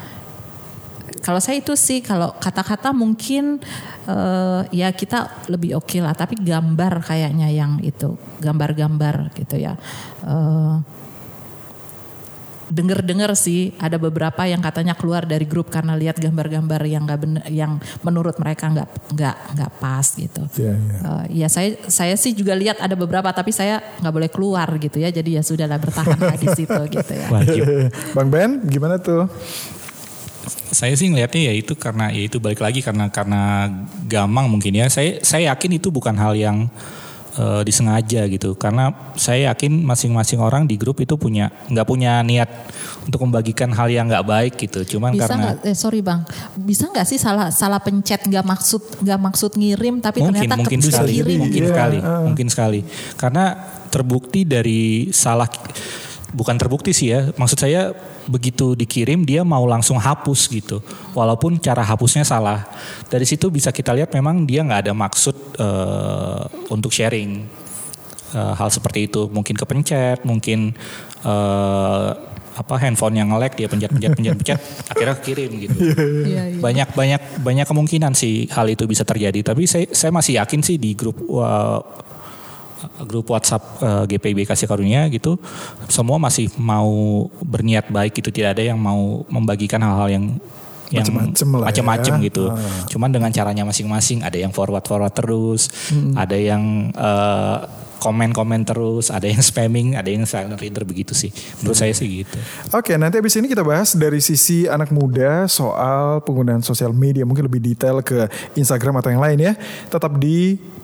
kalau saya itu sih kalau kata-kata mungkin uh, ya kita lebih oke okay lah tapi gambar kayaknya yang itu gambar-gambar gitu ya uh, denger-dengar sih ada beberapa yang katanya keluar dari grup karena lihat gambar-gambar yang nggak bener yang menurut mereka nggak nggak nggak pas gitu. Yeah, yeah. Uh, ya saya saya sih juga lihat ada beberapa tapi saya nggak boleh keluar gitu ya jadi ya sudahlah bertahan di situ gitu ya. Wajib. Bang Ben gimana tuh? Saya sih ngelihatnya ya itu karena ya itu balik lagi karena karena gamang mungkin ya. Saya saya yakin itu bukan hal yang uh, disengaja gitu karena saya yakin masing-masing orang di grup itu punya nggak punya niat untuk membagikan hal yang nggak baik gitu cuman bisa karena gak, eh, sorry bang bisa nggak sih salah salah pencet nggak maksud nggak maksud ngirim tapi mungkin, ternyata mungkin sekali kirim. mungkin yeah. sekali uh. mungkin sekali karena terbukti dari salah bukan terbukti sih ya maksud saya begitu dikirim dia mau langsung hapus gitu. Walaupun cara hapusnya salah. Dari situ bisa kita lihat memang dia nggak ada maksud uh, untuk sharing uh, hal seperti itu. Mungkin kepencet mungkin uh, apa handphone yang ngelek dia pencet pencet pencet pencet akhirnya kirim gitu. Iya, iya. banyak banyak banyak kemungkinan sih hal itu bisa terjadi. Tapi saya saya masih yakin sih di grup uh, grup WhatsApp uh, eh, GPIB Kasih Karunia gitu semua masih mau berniat baik gitu tidak ada yang mau membagikan hal-hal yang yang macam-macam ya. gitu. Ah. Cuman dengan caranya masing-masing. Ada yang forward-forward terus, hmm. ada yang uh, komen-komen terus, ada yang spamming, ada yang silent reader begitu sih. Menurut hmm. saya sih gitu. Oke, nanti abis ini kita bahas dari sisi anak muda soal penggunaan sosial media, mungkin lebih detail ke Instagram atau yang lain ya. Tetap di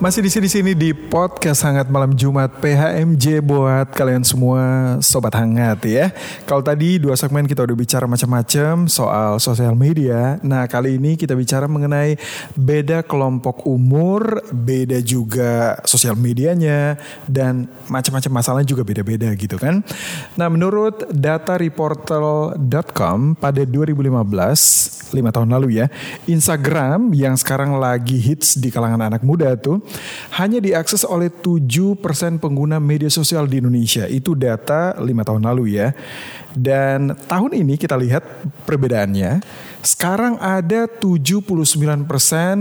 Masih di sini sini di podcast hangat malam Jumat PHMJ buat kalian semua sobat hangat ya. Kalau tadi dua segmen kita udah bicara macam-macam soal sosial media. Nah, kali ini kita bicara mengenai beda kelompok umur, beda juga sosial medianya dan macam-macam masalahnya juga beda-beda gitu kan. Nah, menurut data reporter.com pada 2015, lima tahun lalu ya, Instagram yang sekarang lagi hits di kalangan anak muda tuh hanya diakses oleh 7% pengguna media sosial di Indonesia. Itu data lima tahun lalu ya. Dan tahun ini kita lihat perbedaannya. Sekarang ada 79%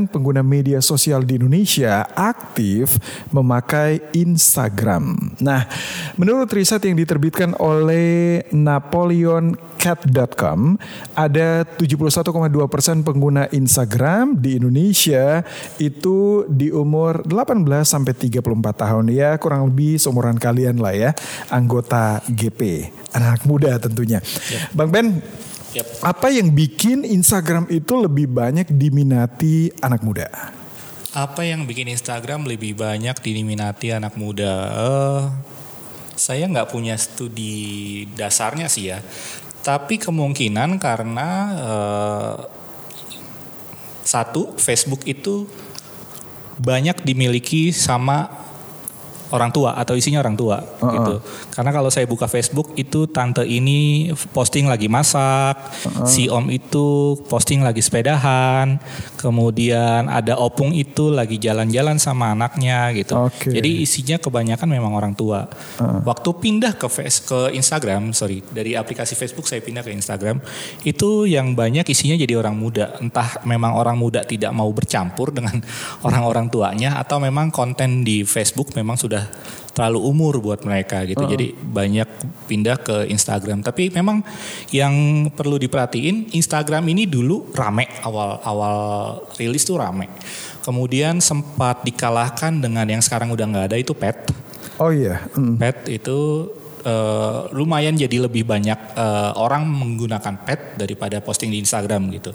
pengguna media sosial di Indonesia aktif memakai Instagram. Nah, menurut riset yang diterbitkan oleh napoleoncat.com, ada 71,2% pengguna Instagram di Indonesia itu di umur 18 sampai 34 tahun ya, kurang lebih seumuran kalian lah ya, anggota GP, anak muda tentunya. Ya. Bang Ben, Yep. Apa yang bikin Instagram itu lebih banyak diminati anak muda? Apa yang bikin Instagram lebih banyak diminati anak muda? Uh, saya nggak punya studi dasarnya sih ya. Tapi kemungkinan karena uh, satu Facebook itu banyak dimiliki sama orang tua atau isinya orang tua uh -uh. gitu. Karena kalau saya buka Facebook itu tante ini posting lagi masak, uh -uh. si om itu posting lagi sepedahan, kemudian ada opung itu lagi jalan-jalan sama anaknya gitu. Okay. Jadi isinya kebanyakan memang orang tua. Uh -uh. Waktu pindah ke face ke Instagram, sorry dari aplikasi Facebook saya pindah ke Instagram, itu yang banyak isinya jadi orang muda. Entah memang orang muda tidak mau bercampur dengan orang-orang tuanya atau memang konten di Facebook memang sudah udah terlalu umur buat mereka gitu. Uh. Jadi banyak pindah ke Instagram. Tapi memang yang perlu diperhatiin Instagram ini dulu rame awal-awal rilis tuh rame. Kemudian sempat dikalahkan dengan yang sekarang udah nggak ada itu Pet. Oh iya. Mm. Pet itu uh, lumayan jadi lebih banyak uh, orang menggunakan pet daripada posting di Instagram gitu.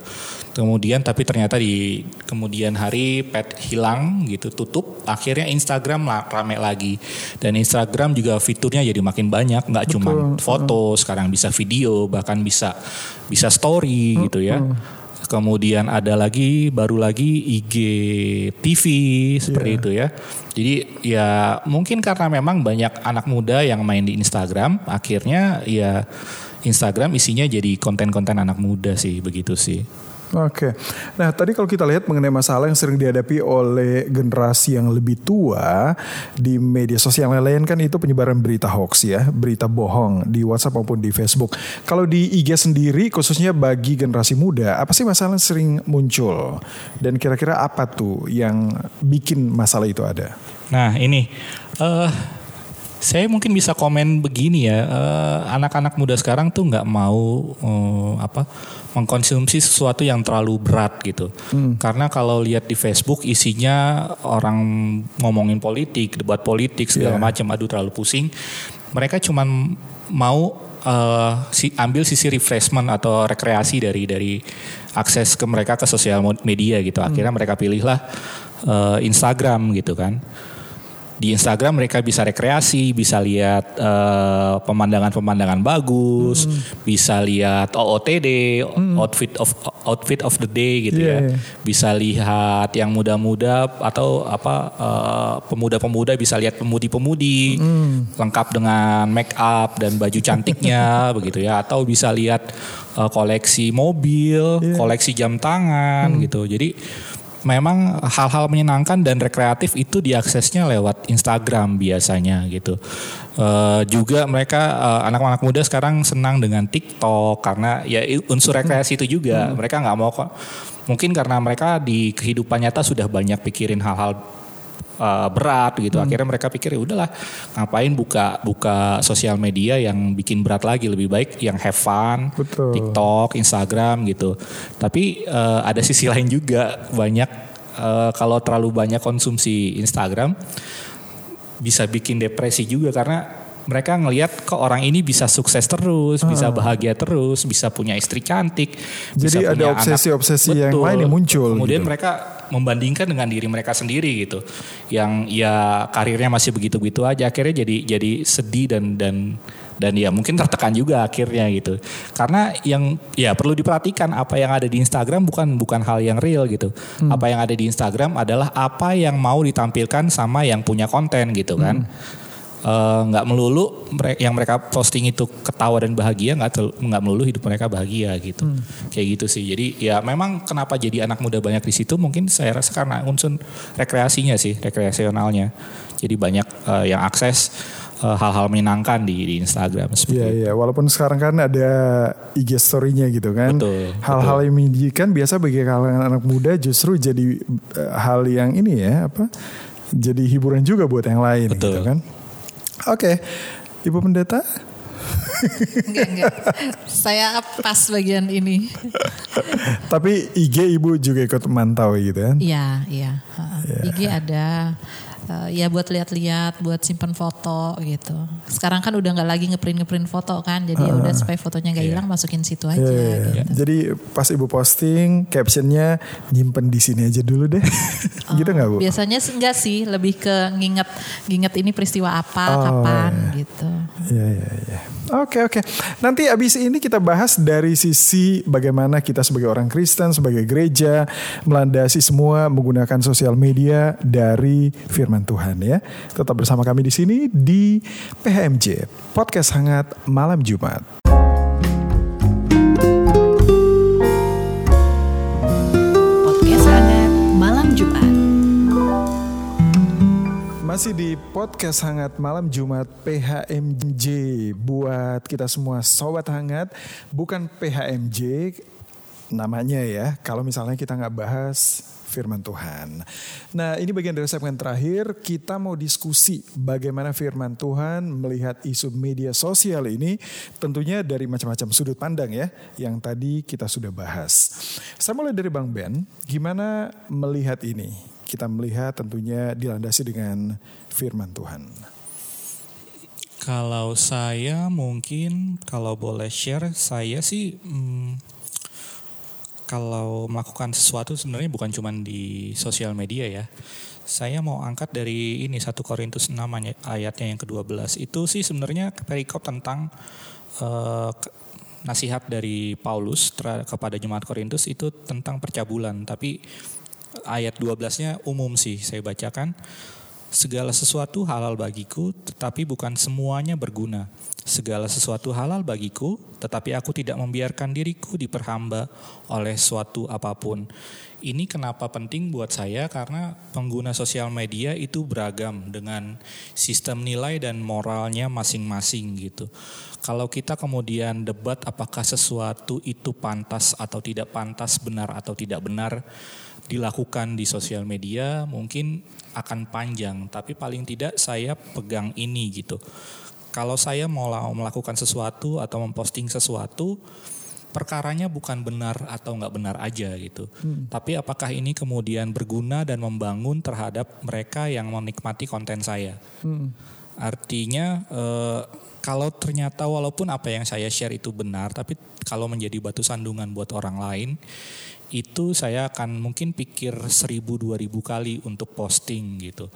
Kemudian tapi ternyata di kemudian hari pet hilang gitu, tutup. Akhirnya Instagram rame lagi. Dan Instagram juga fiturnya jadi makin banyak, nggak cuma foto, sekarang bisa video, bahkan bisa bisa story gitu ya. Kemudian ada lagi baru lagi IG TV seperti Iya. itu ya. Jadi ya mungkin karena memang banyak anak muda yang main di Instagram, akhirnya ya Instagram isinya jadi konten-konten anak muda sih begitu sih. Oke. Nah, tadi kalau kita lihat mengenai masalah yang sering dihadapi oleh generasi yang lebih tua di media sosial yang lain kan itu penyebaran berita hoax ya, berita bohong di WhatsApp maupun di Facebook. Kalau di IG sendiri khususnya bagi generasi muda, apa sih masalah yang sering muncul? Dan kira-kira apa tuh yang bikin masalah itu ada? Nah ini eh saya mungkin bisa komen begini ya, eh, anak-anak muda sekarang tuh nggak mau eh, apa mengkonsumsi sesuatu yang terlalu berat gitu. Karena kalau lihat di Facebook isinya orang ngomongin politik, debat politik segala Iya. macam, aduh terlalu pusing. Mereka cuman mau eh, si, ambil sisi refreshment atau rekreasi dari dari akses ke mereka ke sosial media gitu. Akhirnya mereka pilihlah eh, Instagram gitu kan di Instagram mereka bisa rekreasi, bisa lihat eh, pemandangan-pemandangan bagus, bisa lihat OOTD, outfit of outfit of the day gitu Iya, ya. iya. Bisa lihat yang muda-muda atau apa eh, pemuda-pemuda bisa lihat pemudi-pemudi lengkap dengan make up dan baju cantiknya begitu ya atau bisa lihat eh, koleksi mobil, Iya. koleksi jam tangan gitu. Jadi memang hal-hal menyenangkan dan rekreatif itu diaksesnya lewat Instagram biasanya gitu. Eh, juga mereka eh, anak-anak muda sekarang senang dengan TikTok karena ya unsur rekreasi itu juga. Mereka nggak mau kok. Mungkin karena mereka di kehidupan nyata sudah banyak pikirin hal-hal eh, berat gitu. Akhirnya mereka pikir ya udahlah ngapain buka buka sosial media yang bikin berat lagi lebih baik yang have fun, Betul. TikTok, Instagram gitu. Tapi eh, ada sisi lain juga banyak eh, kalau terlalu banyak konsumsi Instagram bisa bikin depresi juga karena mereka ngelihat kok orang ini bisa sukses terus, bisa bahagia terus, bisa punya istri cantik. bisa Jadi ada punya anak. obsesi-obsesi yang Betul. lain yang muncul Kemudian gitu. mereka membandingkan dengan diri mereka sendiri gitu, yang ya karirnya masih begitu-begitu aja, akhirnya jadi jadi sedih dan dan dan ya mungkin tertekan juga akhirnya gitu. Karena yang ya perlu diperhatikan apa yang ada di Instagram bukan bukan hal yang real gitu. Hmm. Apa yang ada di Instagram adalah apa yang mau ditampilkan sama yang punya konten gitu kan. Hmm. Eh, nggak melulu mere- yang mereka posting itu ketawa dan bahagia nggak nggak melulu hidup mereka bahagia gitu Hmm. kayak gitu sih jadi ya memang kenapa jadi anak muda banyak di situ mungkin saya rasa karena unsur rekreasinya sih rekreasionalnya jadi banyak eh, yang akses eh, hal-hal menyenangkan di, di Instagram seperti Iya iya, walaupun sekarang kan ada IG story-nya gitu kan. Hal-hal yang menjijikan biasa bagi kalangan anak muda justru jadi eh, hal yang ini ya apa? Jadi hiburan juga buat yang lain Betul. gitu kan. Oke. Ibu pendeta? Enggak, enggak. Saya pas bagian ini. Tapi IG ibu juga ikut memantau gitu kan? Iya, iya. Heeh. IG ada. Eh, ya buat lihat-lihat, buat simpen foto gitu. Sekarang kan udah nggak lagi ngeprint ngeprint foto kan, jadi ya udah supaya fotonya nggak hilang masukin situ aja. Iya, iya, iya. gitu. Jadi pas ibu posting captionnya nyimpen di sini aja dulu deh. gitu nggak bu? Biasanya sih enggak sih, lebih ke nginget nginget ini peristiwa apa, Oh, kapan gitu. Iya iya iya. Oke oke. Nanti abis ini kita bahas dari sisi bagaimana kita sebagai orang Kristen, sebagai gereja melandasi semua menggunakan sosial media dari Firman Tuhan ya. Tetap bersama kami di sini di PHMJ Podcast Hangat Malam Jumat. Podcast hangat malam Jumat. Masih di podcast hangat malam Jumat PHMJ buat kita semua sobat hangat bukan PHMJ namanya ya kalau misalnya kita nggak bahas firman Tuhan. Nah ini bagian dari segmen terakhir kita mau diskusi bagaimana firman Tuhan melihat isu media sosial ini tentunya dari macam-macam sudut pandang ya yang tadi kita sudah bahas. Saya mulai dari Bang Ben, gimana melihat ini? Kita melihat tentunya dilandasi dengan firman Tuhan. Kalau saya mungkin kalau boleh share saya sih hmm, kalau melakukan sesuatu sebenarnya bukan cuma di sosial media ya. Saya mau angkat dari ini 1 Korintus 6 ayatnya yang ke-12. Itu sih sebenarnya perikop tentang ke- nasihat dari Paulus kepada jemaat Korintus itu tentang percabulan, tapi ayat 12-nya umum sih saya bacakan. Segala sesuatu halal bagiku, tetapi bukan semuanya berguna. Segala sesuatu halal bagiku, tetapi aku tidak membiarkan diriku diperhamba oleh suatu apa pun. Ini kenapa penting buat saya karena pengguna sosial media itu beragam dengan sistem nilai dan moralnya masing-masing gitu. Kalau kita kemudian debat apakah sesuatu itu pantas atau tidak pantas, benar atau tidak benar, dilakukan di sosial media mungkin akan panjang, tapi paling tidak saya pegang ini gitu. Kalau saya mau melakukan sesuatu atau memposting sesuatu, perkaranya bukan benar atau nggak benar aja gitu. Hmm. Tapi apakah ini kemudian berguna dan membangun terhadap mereka yang menikmati konten saya? Hmm. Artinya eh, kalau ternyata walaupun apa yang saya share itu benar, tapi kalau menjadi batu sandungan buat orang lain, itu saya akan mungkin pikir seribu dua ribu kali untuk posting gitu.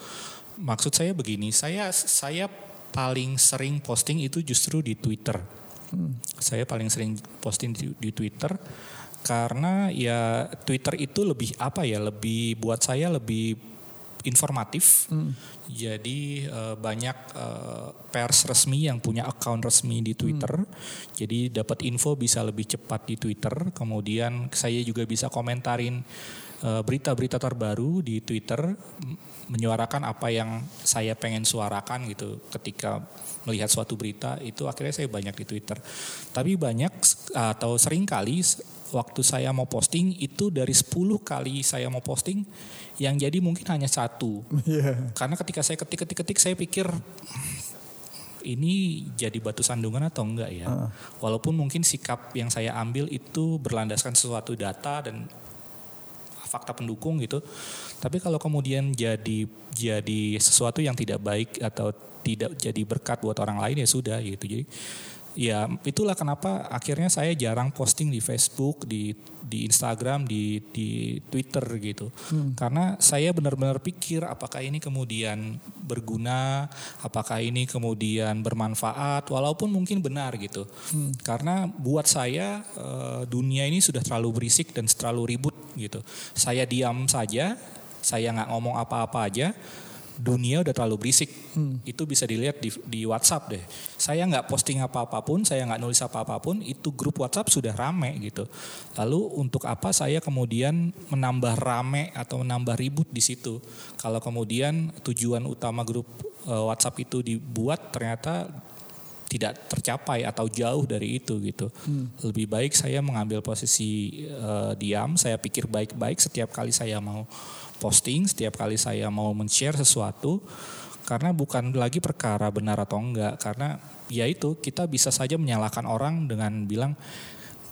Maksud saya begini, saya saya paling sering posting itu justru di Twitter. Hmm. Saya paling sering posting di, di Twitter karena ya Twitter itu lebih apa ya, lebih buat saya lebih informatif. Hmm. Jadi uh, banyak uh, pers resmi yang punya account resmi di Twitter. Hmm. Jadi dapat info bisa lebih cepat di Twitter. Kemudian saya juga bisa komentarin eh, berita-berita uh, terbaru di Twitter, menyuarakan apa yang saya pengen suarakan gitu ketika melihat suatu berita itu akhirnya saya banyak di Twitter. Tapi banyak atau sering kali waktu saya mau posting itu dari 10 kali saya mau posting yang jadi mungkin hanya satu. Yeah. Karena ketika saya ketik-ketik-ketik saya pikir ini jadi batu sandungan atau enggak ya. Uh. Walaupun mungkin sikap yang saya ambil itu berlandaskan sesuatu data dan fakta pendukung gitu. Tapi kalau kemudian jadi jadi sesuatu yang tidak baik atau tidak jadi berkat buat orang lain ya sudah gitu. Jadi ya itulah kenapa akhirnya saya jarang posting di Facebook, di di Instagram, di di Twitter gitu. Hmm. Karena saya benar-benar pikir apakah ini kemudian berguna, apakah ini kemudian bermanfaat walaupun mungkin benar gitu. Hmm. Karena buat saya eh, dunia ini sudah terlalu berisik dan terlalu ribut gitu. Saya diam saja, saya nggak ngomong apa-apa aja dunia udah terlalu berisik. Hmm. Itu bisa dilihat di, di WhatsApp deh. Saya nggak posting apa-apapun, saya nggak nulis apa-apapun, itu grup WhatsApp sudah rame gitu. Lalu untuk apa saya kemudian menambah rame atau menambah ribut di situ? Kalau kemudian tujuan utama grup uh, WhatsApp itu dibuat ternyata tidak tercapai atau jauh dari itu gitu. Hmm. Lebih baik saya mengambil posisi uh, diam, saya pikir baik-baik setiap kali saya mau posting, setiap kali saya mau men-share sesuatu karena bukan lagi perkara benar atau enggak karena ya itu kita bisa saja menyalahkan orang dengan bilang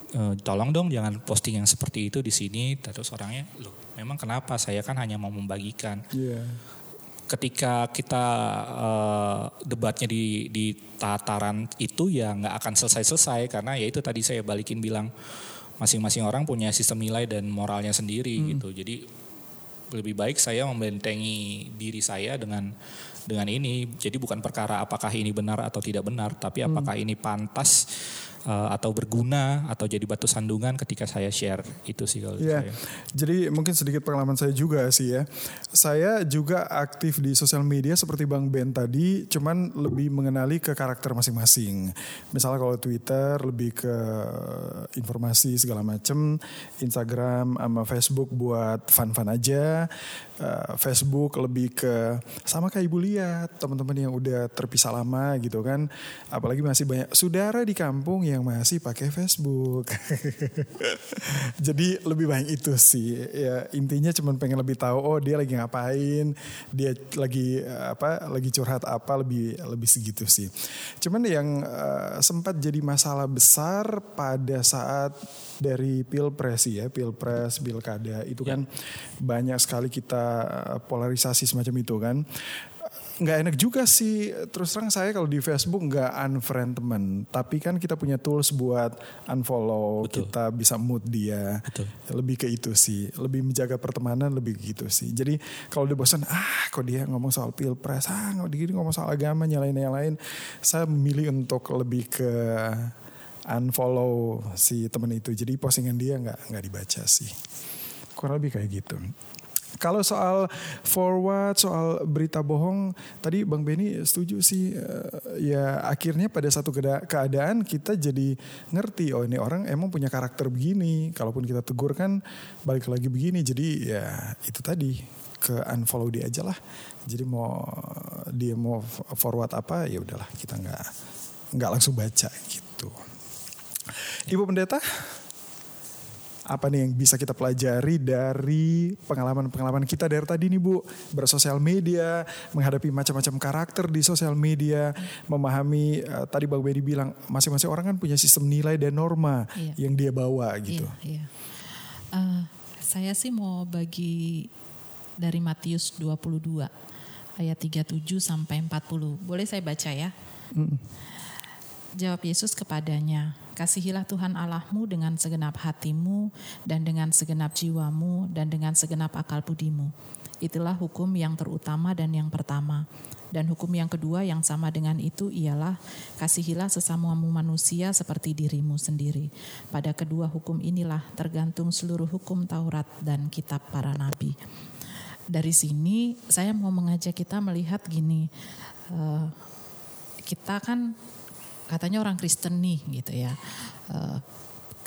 e, tolong dong jangan posting yang seperti itu di sini terus orangnya loh memang kenapa saya kan hanya mau membagikan yeah. ketika kita uh, debatnya di di tataran itu ya nggak akan selesai-selesai karena ya itu tadi saya balikin bilang masing-masing orang punya sistem nilai dan moralnya sendiri hmm. gitu jadi lebih baik saya membentengi diri saya dengan dengan ini. Jadi bukan perkara apakah ini benar atau tidak benar, tapi hmm. apakah hmm. ini pantas uh, atau berguna atau jadi batu sandungan ketika saya share itu sih kalau yeah. saya. Jadi mungkin sedikit pengalaman saya juga sih ya. Saya juga aktif di sosial media seperti Bang Ben tadi, cuman lebih mengenali ke karakter masing-masing. Misalnya kalau Twitter lebih ke informasi segala macem, Instagram sama Facebook buat fun-fun aja, uh, Facebook lebih ke sama kayak Ibu lihat teman-teman yang udah terpisah lama gitu kan, apalagi masih banyak saudara di kampung yang yang masih pakai Facebook. Jadi lebih banyak itu sih. Ya intinya cuma pengen lebih tahu oh dia lagi ngapain, dia lagi apa, lagi curhat apa lebih lebih segitu sih. Cuman yang uh, sempat jadi masalah besar pada saat dari pilpres ya, pilpres, pilkada itu ya. kan banyak sekali kita eh, polarisasi semacam itu kan nggak enak juga sih terus terang saya kalau di Facebook nggak unfriend temen tapi kan kita punya tools buat unfollow Betul. kita bisa mood dia Betul. lebih ke itu sih lebih menjaga pertemanan lebih gitu sih jadi kalau dia bosan ah kok dia ngomong soal pilpres ah nggak ngomong soal agama nyalain yang lain saya memilih untuk lebih ke unfollow si temen itu. Jadi postingan dia nggak nggak dibaca sih. Kurang lebih kayak gitu. Kalau soal forward, soal berita bohong, tadi Bang Benny setuju sih. Uh, ya akhirnya pada satu keadaan kita jadi ngerti, oh ini orang emang punya karakter begini. Kalaupun kita tegur kan balik lagi begini. Jadi ya itu tadi ke unfollow dia aja lah. Jadi mau dia mau forward apa ya udahlah kita nggak nggak langsung baca gitu. Ibu pendeta, apa nih yang bisa kita pelajari dari pengalaman-pengalaman kita dari tadi nih Bu bersosial media menghadapi macam-macam karakter di sosial media memahami uh, tadi Bang Bedi bilang masing-masing orang kan punya sistem nilai dan norma iya. yang dia bawa gitu. Iya, iya. Uh, saya sih mau bagi dari Matius 22 ayat 37 sampai 40. Boleh saya baca ya? Mm. Jawab Yesus kepadanya, Kasihilah Tuhan Allahmu dengan segenap hatimu dan dengan segenap jiwamu dan dengan segenap akal budimu. Itulah hukum yang terutama dan yang pertama. Dan hukum yang kedua yang sama dengan itu ialah kasihilah sesamamu manusia seperti dirimu sendiri. Pada kedua hukum inilah tergantung seluruh hukum Taurat dan kitab para nabi. Dari sini saya mau mengajak kita melihat gini, uh, kita kan katanya orang Kristen nih gitu ya. Uh,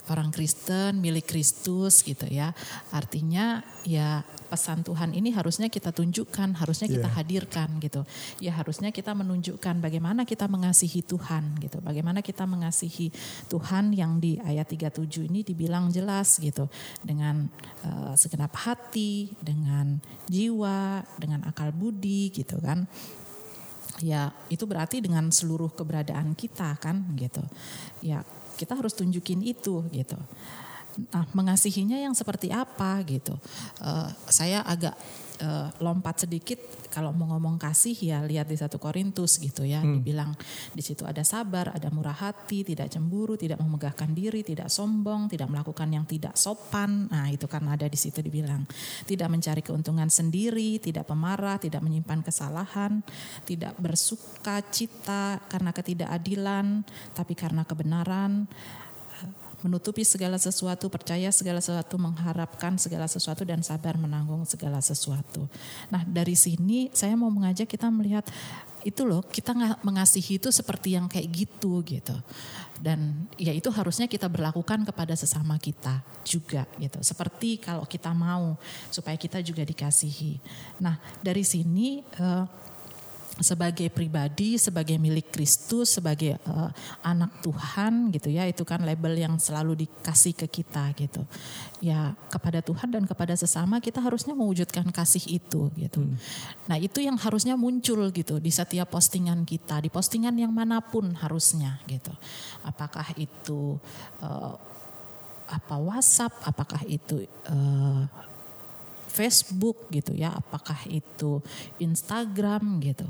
orang Kristen milik Kristus gitu ya. Artinya ya pesan Tuhan ini harusnya kita tunjukkan, harusnya kita yeah. hadirkan gitu. Ya harusnya kita menunjukkan bagaimana kita mengasihi Tuhan gitu. Bagaimana kita mengasihi Tuhan yang di ayat 37 ini dibilang jelas gitu. Dengan uh, segenap hati, dengan jiwa, dengan akal budi gitu kan ya itu berarti dengan seluruh keberadaan kita kan gitu. Ya kita harus tunjukin itu gitu nah mengasihinya yang seperti apa gitu. Uh, saya agak uh, lompat sedikit kalau mau ngomong kasih ya lihat di satu Korintus gitu ya. Hmm. dibilang di situ ada sabar ada murah hati tidak cemburu tidak memegahkan diri tidak sombong tidak melakukan yang tidak sopan. Nah itu kan ada di situ dibilang. Tidak mencari keuntungan sendiri tidak pemarah tidak menyimpan kesalahan tidak bersuka cita karena ketidakadilan tapi karena kebenaran menutupi segala sesuatu, percaya segala sesuatu, mengharapkan segala sesuatu dan sabar menanggung segala sesuatu. Nah, dari sini saya mau mengajak kita melihat itu loh, kita mengasihi itu seperti yang kayak gitu gitu. Dan ya itu harusnya kita berlakukan kepada sesama kita juga gitu. Seperti kalau kita mau supaya kita juga dikasihi. Nah, dari sini uh, sebagai pribadi, sebagai milik Kristus, sebagai uh, anak Tuhan gitu ya, itu kan label yang selalu dikasih ke kita gitu. Ya kepada Tuhan dan kepada sesama kita harusnya mewujudkan kasih itu gitu. Hmm. Nah itu yang harusnya muncul gitu di setiap postingan kita, di postingan yang mana pun harusnya gitu. Apakah itu uh, apa WhatsApp, apakah itu uh, Facebook gitu ya, apakah itu Instagram gitu.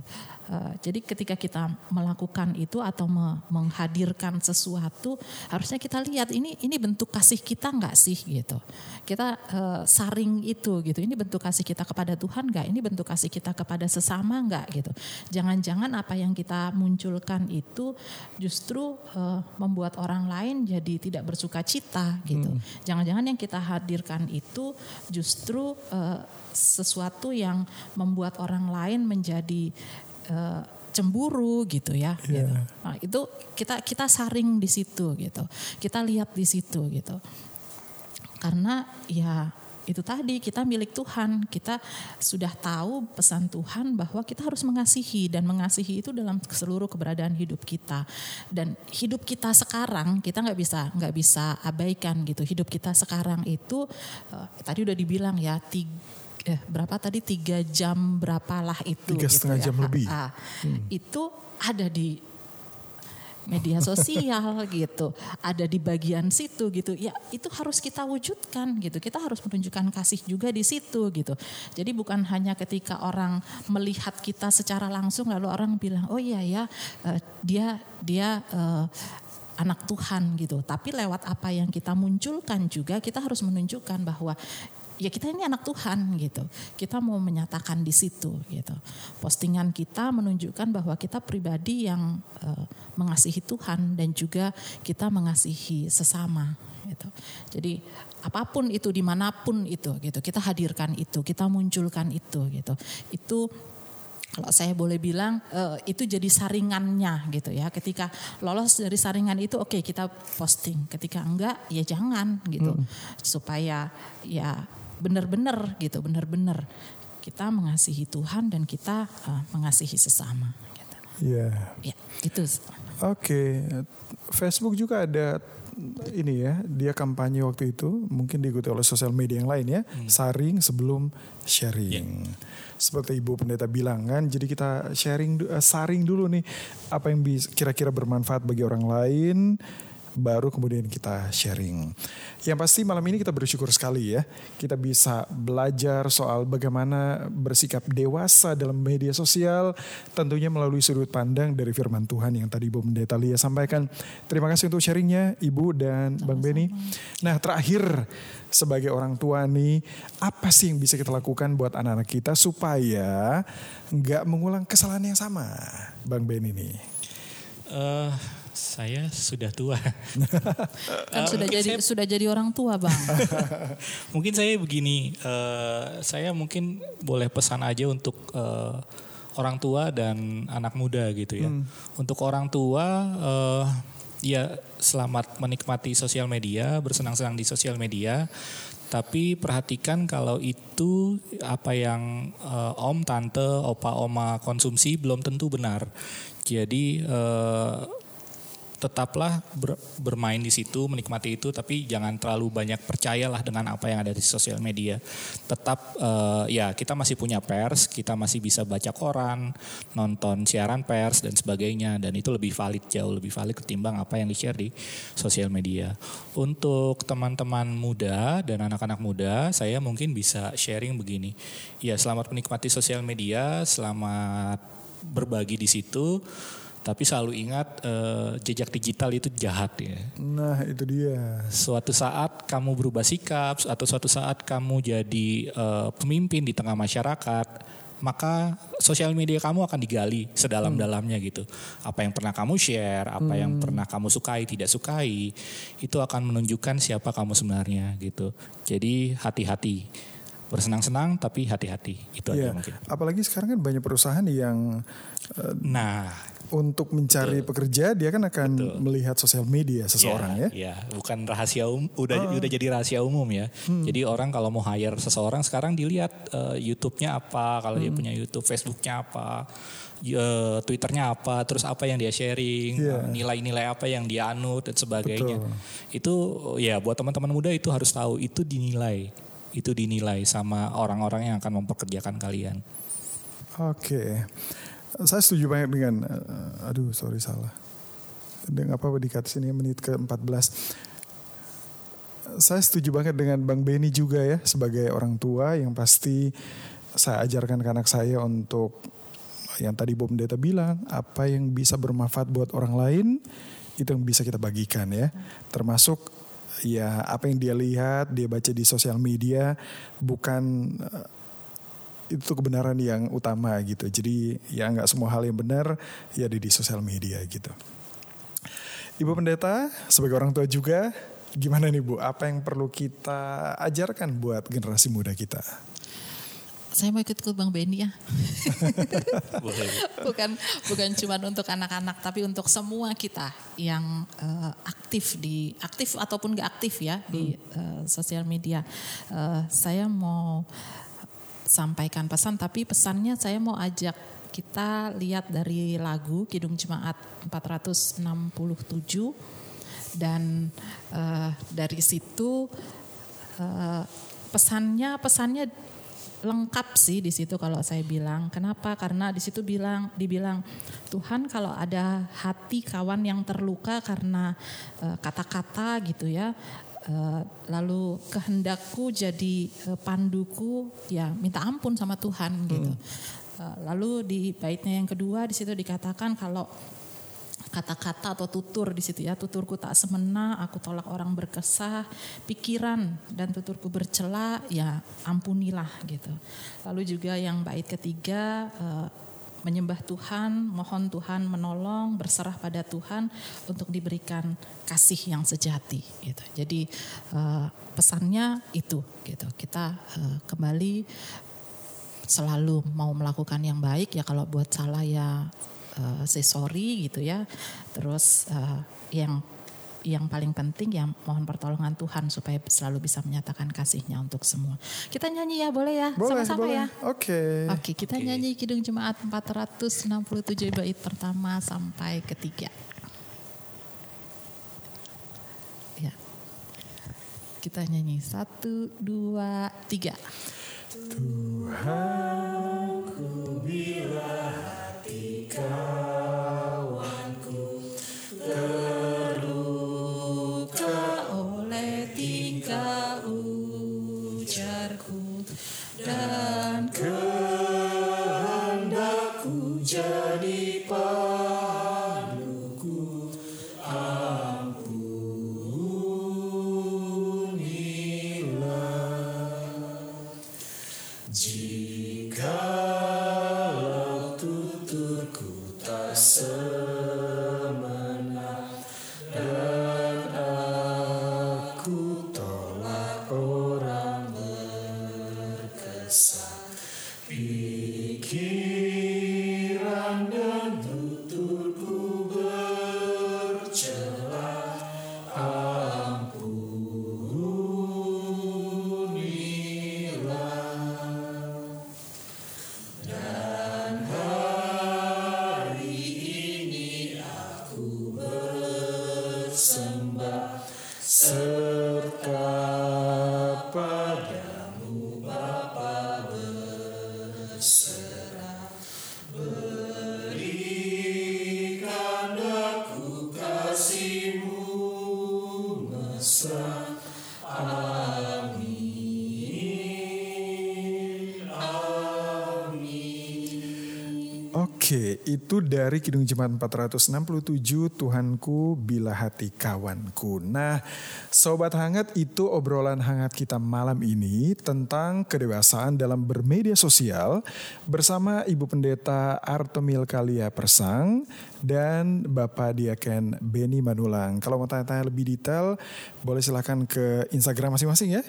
Uh, jadi ketika kita melakukan itu atau me menghadirkan sesuatu, harusnya kita lihat ini ini bentuk kasih kita nggak sih gitu. Kita uh, saring itu gitu. Ini bentuk kasih kita kepada Tuhan nggak? Ini bentuk kasih kita kepada sesama nggak gitu. Jangan-jangan apa yang kita munculkan itu justru uh, membuat orang lain jadi tidak bersuka cita gitu. Hmm. Jangan-jangan hmm. yang kita hadirkan itu justru uh, sesuatu yang membuat orang lain menjadi uh, cemburu gitu ya. Yeah. Gitu. Nah, itu kita kita saring di situ gitu. Kita lihat di situ gitu. Karena ya itu tadi kita milik Tuhan, kita sudah tahu pesan Tuhan bahwa kita harus mengasihi dan mengasihi itu dalam seluruh keberadaan hidup kita dan hidup kita sekarang kita nggak bisa nggak bisa abaikan gitu hidup kita sekarang itu uh, tadi udah dibilang ya tiga eh, berapa tadi? Tiga jam berapalah itu tiga gitu setengah ya. jam lebih. Ah, hmm. itu ada di media sosial gitu. Ada di bagian situ gitu. Ya itu harus kita wujudkan gitu. Kita harus menunjukkan kasih juga di situ gitu. Jadi bukan hanya ketika orang melihat kita secara langsung lalu orang bilang oh iya ya uh, dia dia uh, anak Tuhan gitu. Tapi lewat apa yang kita munculkan juga kita harus menunjukkan bahwa ya kita ini anak Tuhan gitu. Kita mau menyatakan di situ gitu. Postingan kita menunjukkan bahwa kita pribadi yang uh, mengasihi Tuhan dan juga kita mengasihi sesama gitu. Jadi apa pun itu di mana pun itu gitu kita hadirkan itu kita munculkan itu gitu itu kalau saya boleh bilang uh, itu jadi saringannya gitu ya. Ketika lolos dari saringan itu oke okay, kita posting. Ketika enggak ya jangan gitu. Hmm. Supaya ya benar-benar gitu, benar-benar kita mengasihi Tuhan dan kita uh, mengasihi sesama gitu. Iya. Yeah. Ya, itu. Oke. Okay. Facebook juga ada ini ya, dia kampanye waktu itu mungkin diikuti oleh sosial media yang lain ya, hmm. saring sebelum sharing. Yeah. Seperti Ibu Pendeta bilang kan, jadi kita sharing uh, saring dulu nih apa yang kira-kira bermanfaat bagi orang lain baru kemudian kita sharing. Yang pasti malam ini kita bersyukur sekali ya, kita bisa belajar soal bagaimana bersikap dewasa dalam media sosial, tentunya melalui sudut pandang dari firman Tuhan yang tadi Ibu Pendeta Lia sampaikan. Terima kasih untuk sharingnya Ibu dan Sama-sama. Bang Beni. Nah terakhir sebagai orang tua nih, apa sih yang bisa kita lakukan buat anak-anak kita supaya nggak mengulang kesalahan yang sama, Bang Beni nih? Uh, saya sudah tua. kan uh, sudah jadi saya, sudah jadi orang tua, Bang. mungkin saya begini, uh, saya mungkin boleh pesan aja untuk uh, orang tua dan anak muda gitu ya. Hmm. Untuk orang tua uh, ya selamat menikmati sosial media, bersenang-senang di sosial media. Tapi perhatikan kalau itu apa yang uh, om, tante, opa, oma konsumsi belum tentu benar. Jadi uh, tetaplah ber, bermain di situ, menikmati itu, tapi jangan terlalu banyak percayalah dengan apa yang ada di sosial media. Tetap uh, ya kita masih punya pers, kita masih bisa baca koran, nonton siaran pers dan sebagainya, dan itu lebih valid jauh lebih valid ketimbang apa yang di share di sosial media. Untuk teman-teman muda dan anak-anak muda, saya mungkin bisa sharing begini. Ya selamat menikmati sosial media, selamat berbagi di situ tapi selalu ingat uh, jejak digital itu jahat ya. Nah itu dia. Suatu saat kamu berubah sikap atau suatu saat kamu jadi uh, pemimpin di tengah masyarakat, maka sosial media kamu akan digali sedalam-dalamnya gitu. Apa yang pernah kamu share, apa hmm. yang pernah kamu sukai, tidak sukai, itu akan menunjukkan siapa kamu sebenarnya gitu. Jadi hati-hati bersenang-senang tapi hati-hati itu ya, aja mungkin. Apalagi sekarang kan banyak perusahaan yang uh, nah untuk mencari betul. pekerja dia kan akan betul. melihat sosial media seseorang ya. Ya, bukan rahasia umum, udah uh. udah jadi rahasia umum ya. Hmm. Jadi orang kalau mau hire seseorang sekarang dilihat uh, YouTube-nya apa, kalau hmm. dia punya YouTube, Facebook-nya apa. Uh, Twitternya apa, terus apa yang dia sharing, yeah. nilai-nilai apa yang dia anut dan sebagainya. Betul. Itu ya buat teman-teman muda itu harus tahu itu dinilai itu dinilai sama orang-orang yang akan mempekerjakan kalian. Oke, saya setuju banget dengan, uh, aduh sorry salah, dengan apa di sini menit ke 14. Saya setuju banget dengan Bang Beni juga ya sebagai orang tua yang pasti saya ajarkan ke anak saya untuk yang tadi Bob Pendeta bilang apa yang bisa bermanfaat buat orang lain itu yang bisa kita bagikan ya termasuk ya apa yang dia lihat, dia baca di sosial media bukan uh, itu kebenaran yang utama gitu. Jadi ya nggak semua hal yang benar ya ada di sosial media gitu. Ibu Pendeta sebagai orang tua juga gimana nih Bu? Apa yang perlu kita ajarkan buat generasi muda kita? Saya mau ikut ke Bang Benny ya. bukan bukan cuma untuk anak-anak tapi untuk semua kita yang uh, aktif di aktif ataupun gak aktif ya hmm. di uh, sosial media. Uh, saya mau sampaikan pesan tapi pesannya saya mau ajak kita lihat dari lagu Kidung Jemaat 467 dan uh, dari situ uh, pesannya pesannya lengkap sih di situ kalau saya bilang. Kenapa? Karena di situ bilang dibilang Tuhan kalau ada hati kawan yang terluka karena eh, kata-kata uh, gitu ya. Uh, lalu kehendakku jadi uh, panduku ya minta ampun sama Tuhan gitu. Uh, lalu di baitnya yang kedua di situ dikatakan kalau kata-kata atau tutur di situ ya. Tuturku tak semena, aku tolak orang berkesah, pikiran dan tuturku bercela, ya ampunilah gitu. Lalu juga yang bait ketiga eh, menyembah Tuhan, mohon Tuhan menolong, berserah pada Tuhan untuk diberikan kasih yang sejati gitu. Jadi eh, pesannya itu gitu. Kita eh, kembali selalu mau melakukan yang baik ya kalau buat salah ya uh, say sorry gitu ya. Terus uh, yang yang paling penting ya mohon pertolongan Tuhan supaya selalu bisa menyatakan kasihnya untuk semua. Kita nyanyi ya boleh ya sama-sama boleh. ya. Oke. Oke kita nyanyi Kidung Jemaat 467 bait pertama sampai ketiga. Ya. Kita nyanyi satu, dua, tiga. Oleh tiga ujarku dan kehendakku jadi tuturku tak itu dari Kidung Jemaat 467 Tuhanku bila hati kawanku. Nah, sobat hangat itu obrolan hangat kita malam ini tentang kedewasaan dalam bermedia sosial bersama Ibu Pendeta Artomil Kalia Persang dan Bapak Diaken Beni Manulang. Kalau mau tanya-tanya lebih detail, boleh silahkan ke Instagram masing-masing ya,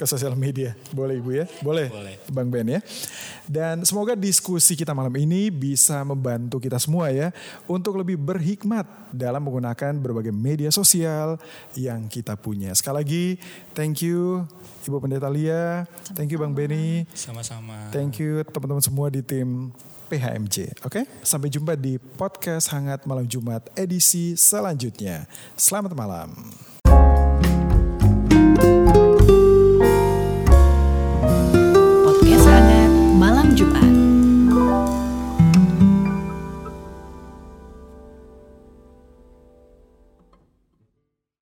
ke sosial media. Boleh Ibu ya? Boleh, Boleh. Bang Ben ya. Dan semoga diskusi kita malam ini bisa membantu kita semua ya untuk lebih berhikmat dalam menggunakan berbagai media sosial yang kita punya. Sekali lagi, thank you Ibu Pendeta Lia, thank you Bang Benny, Sama-sama. thank you teman-teman semua di tim PHMJ. Oke, sampai jumpa di podcast Hangat Malam Jumat edisi selanjutnya. Selamat malam.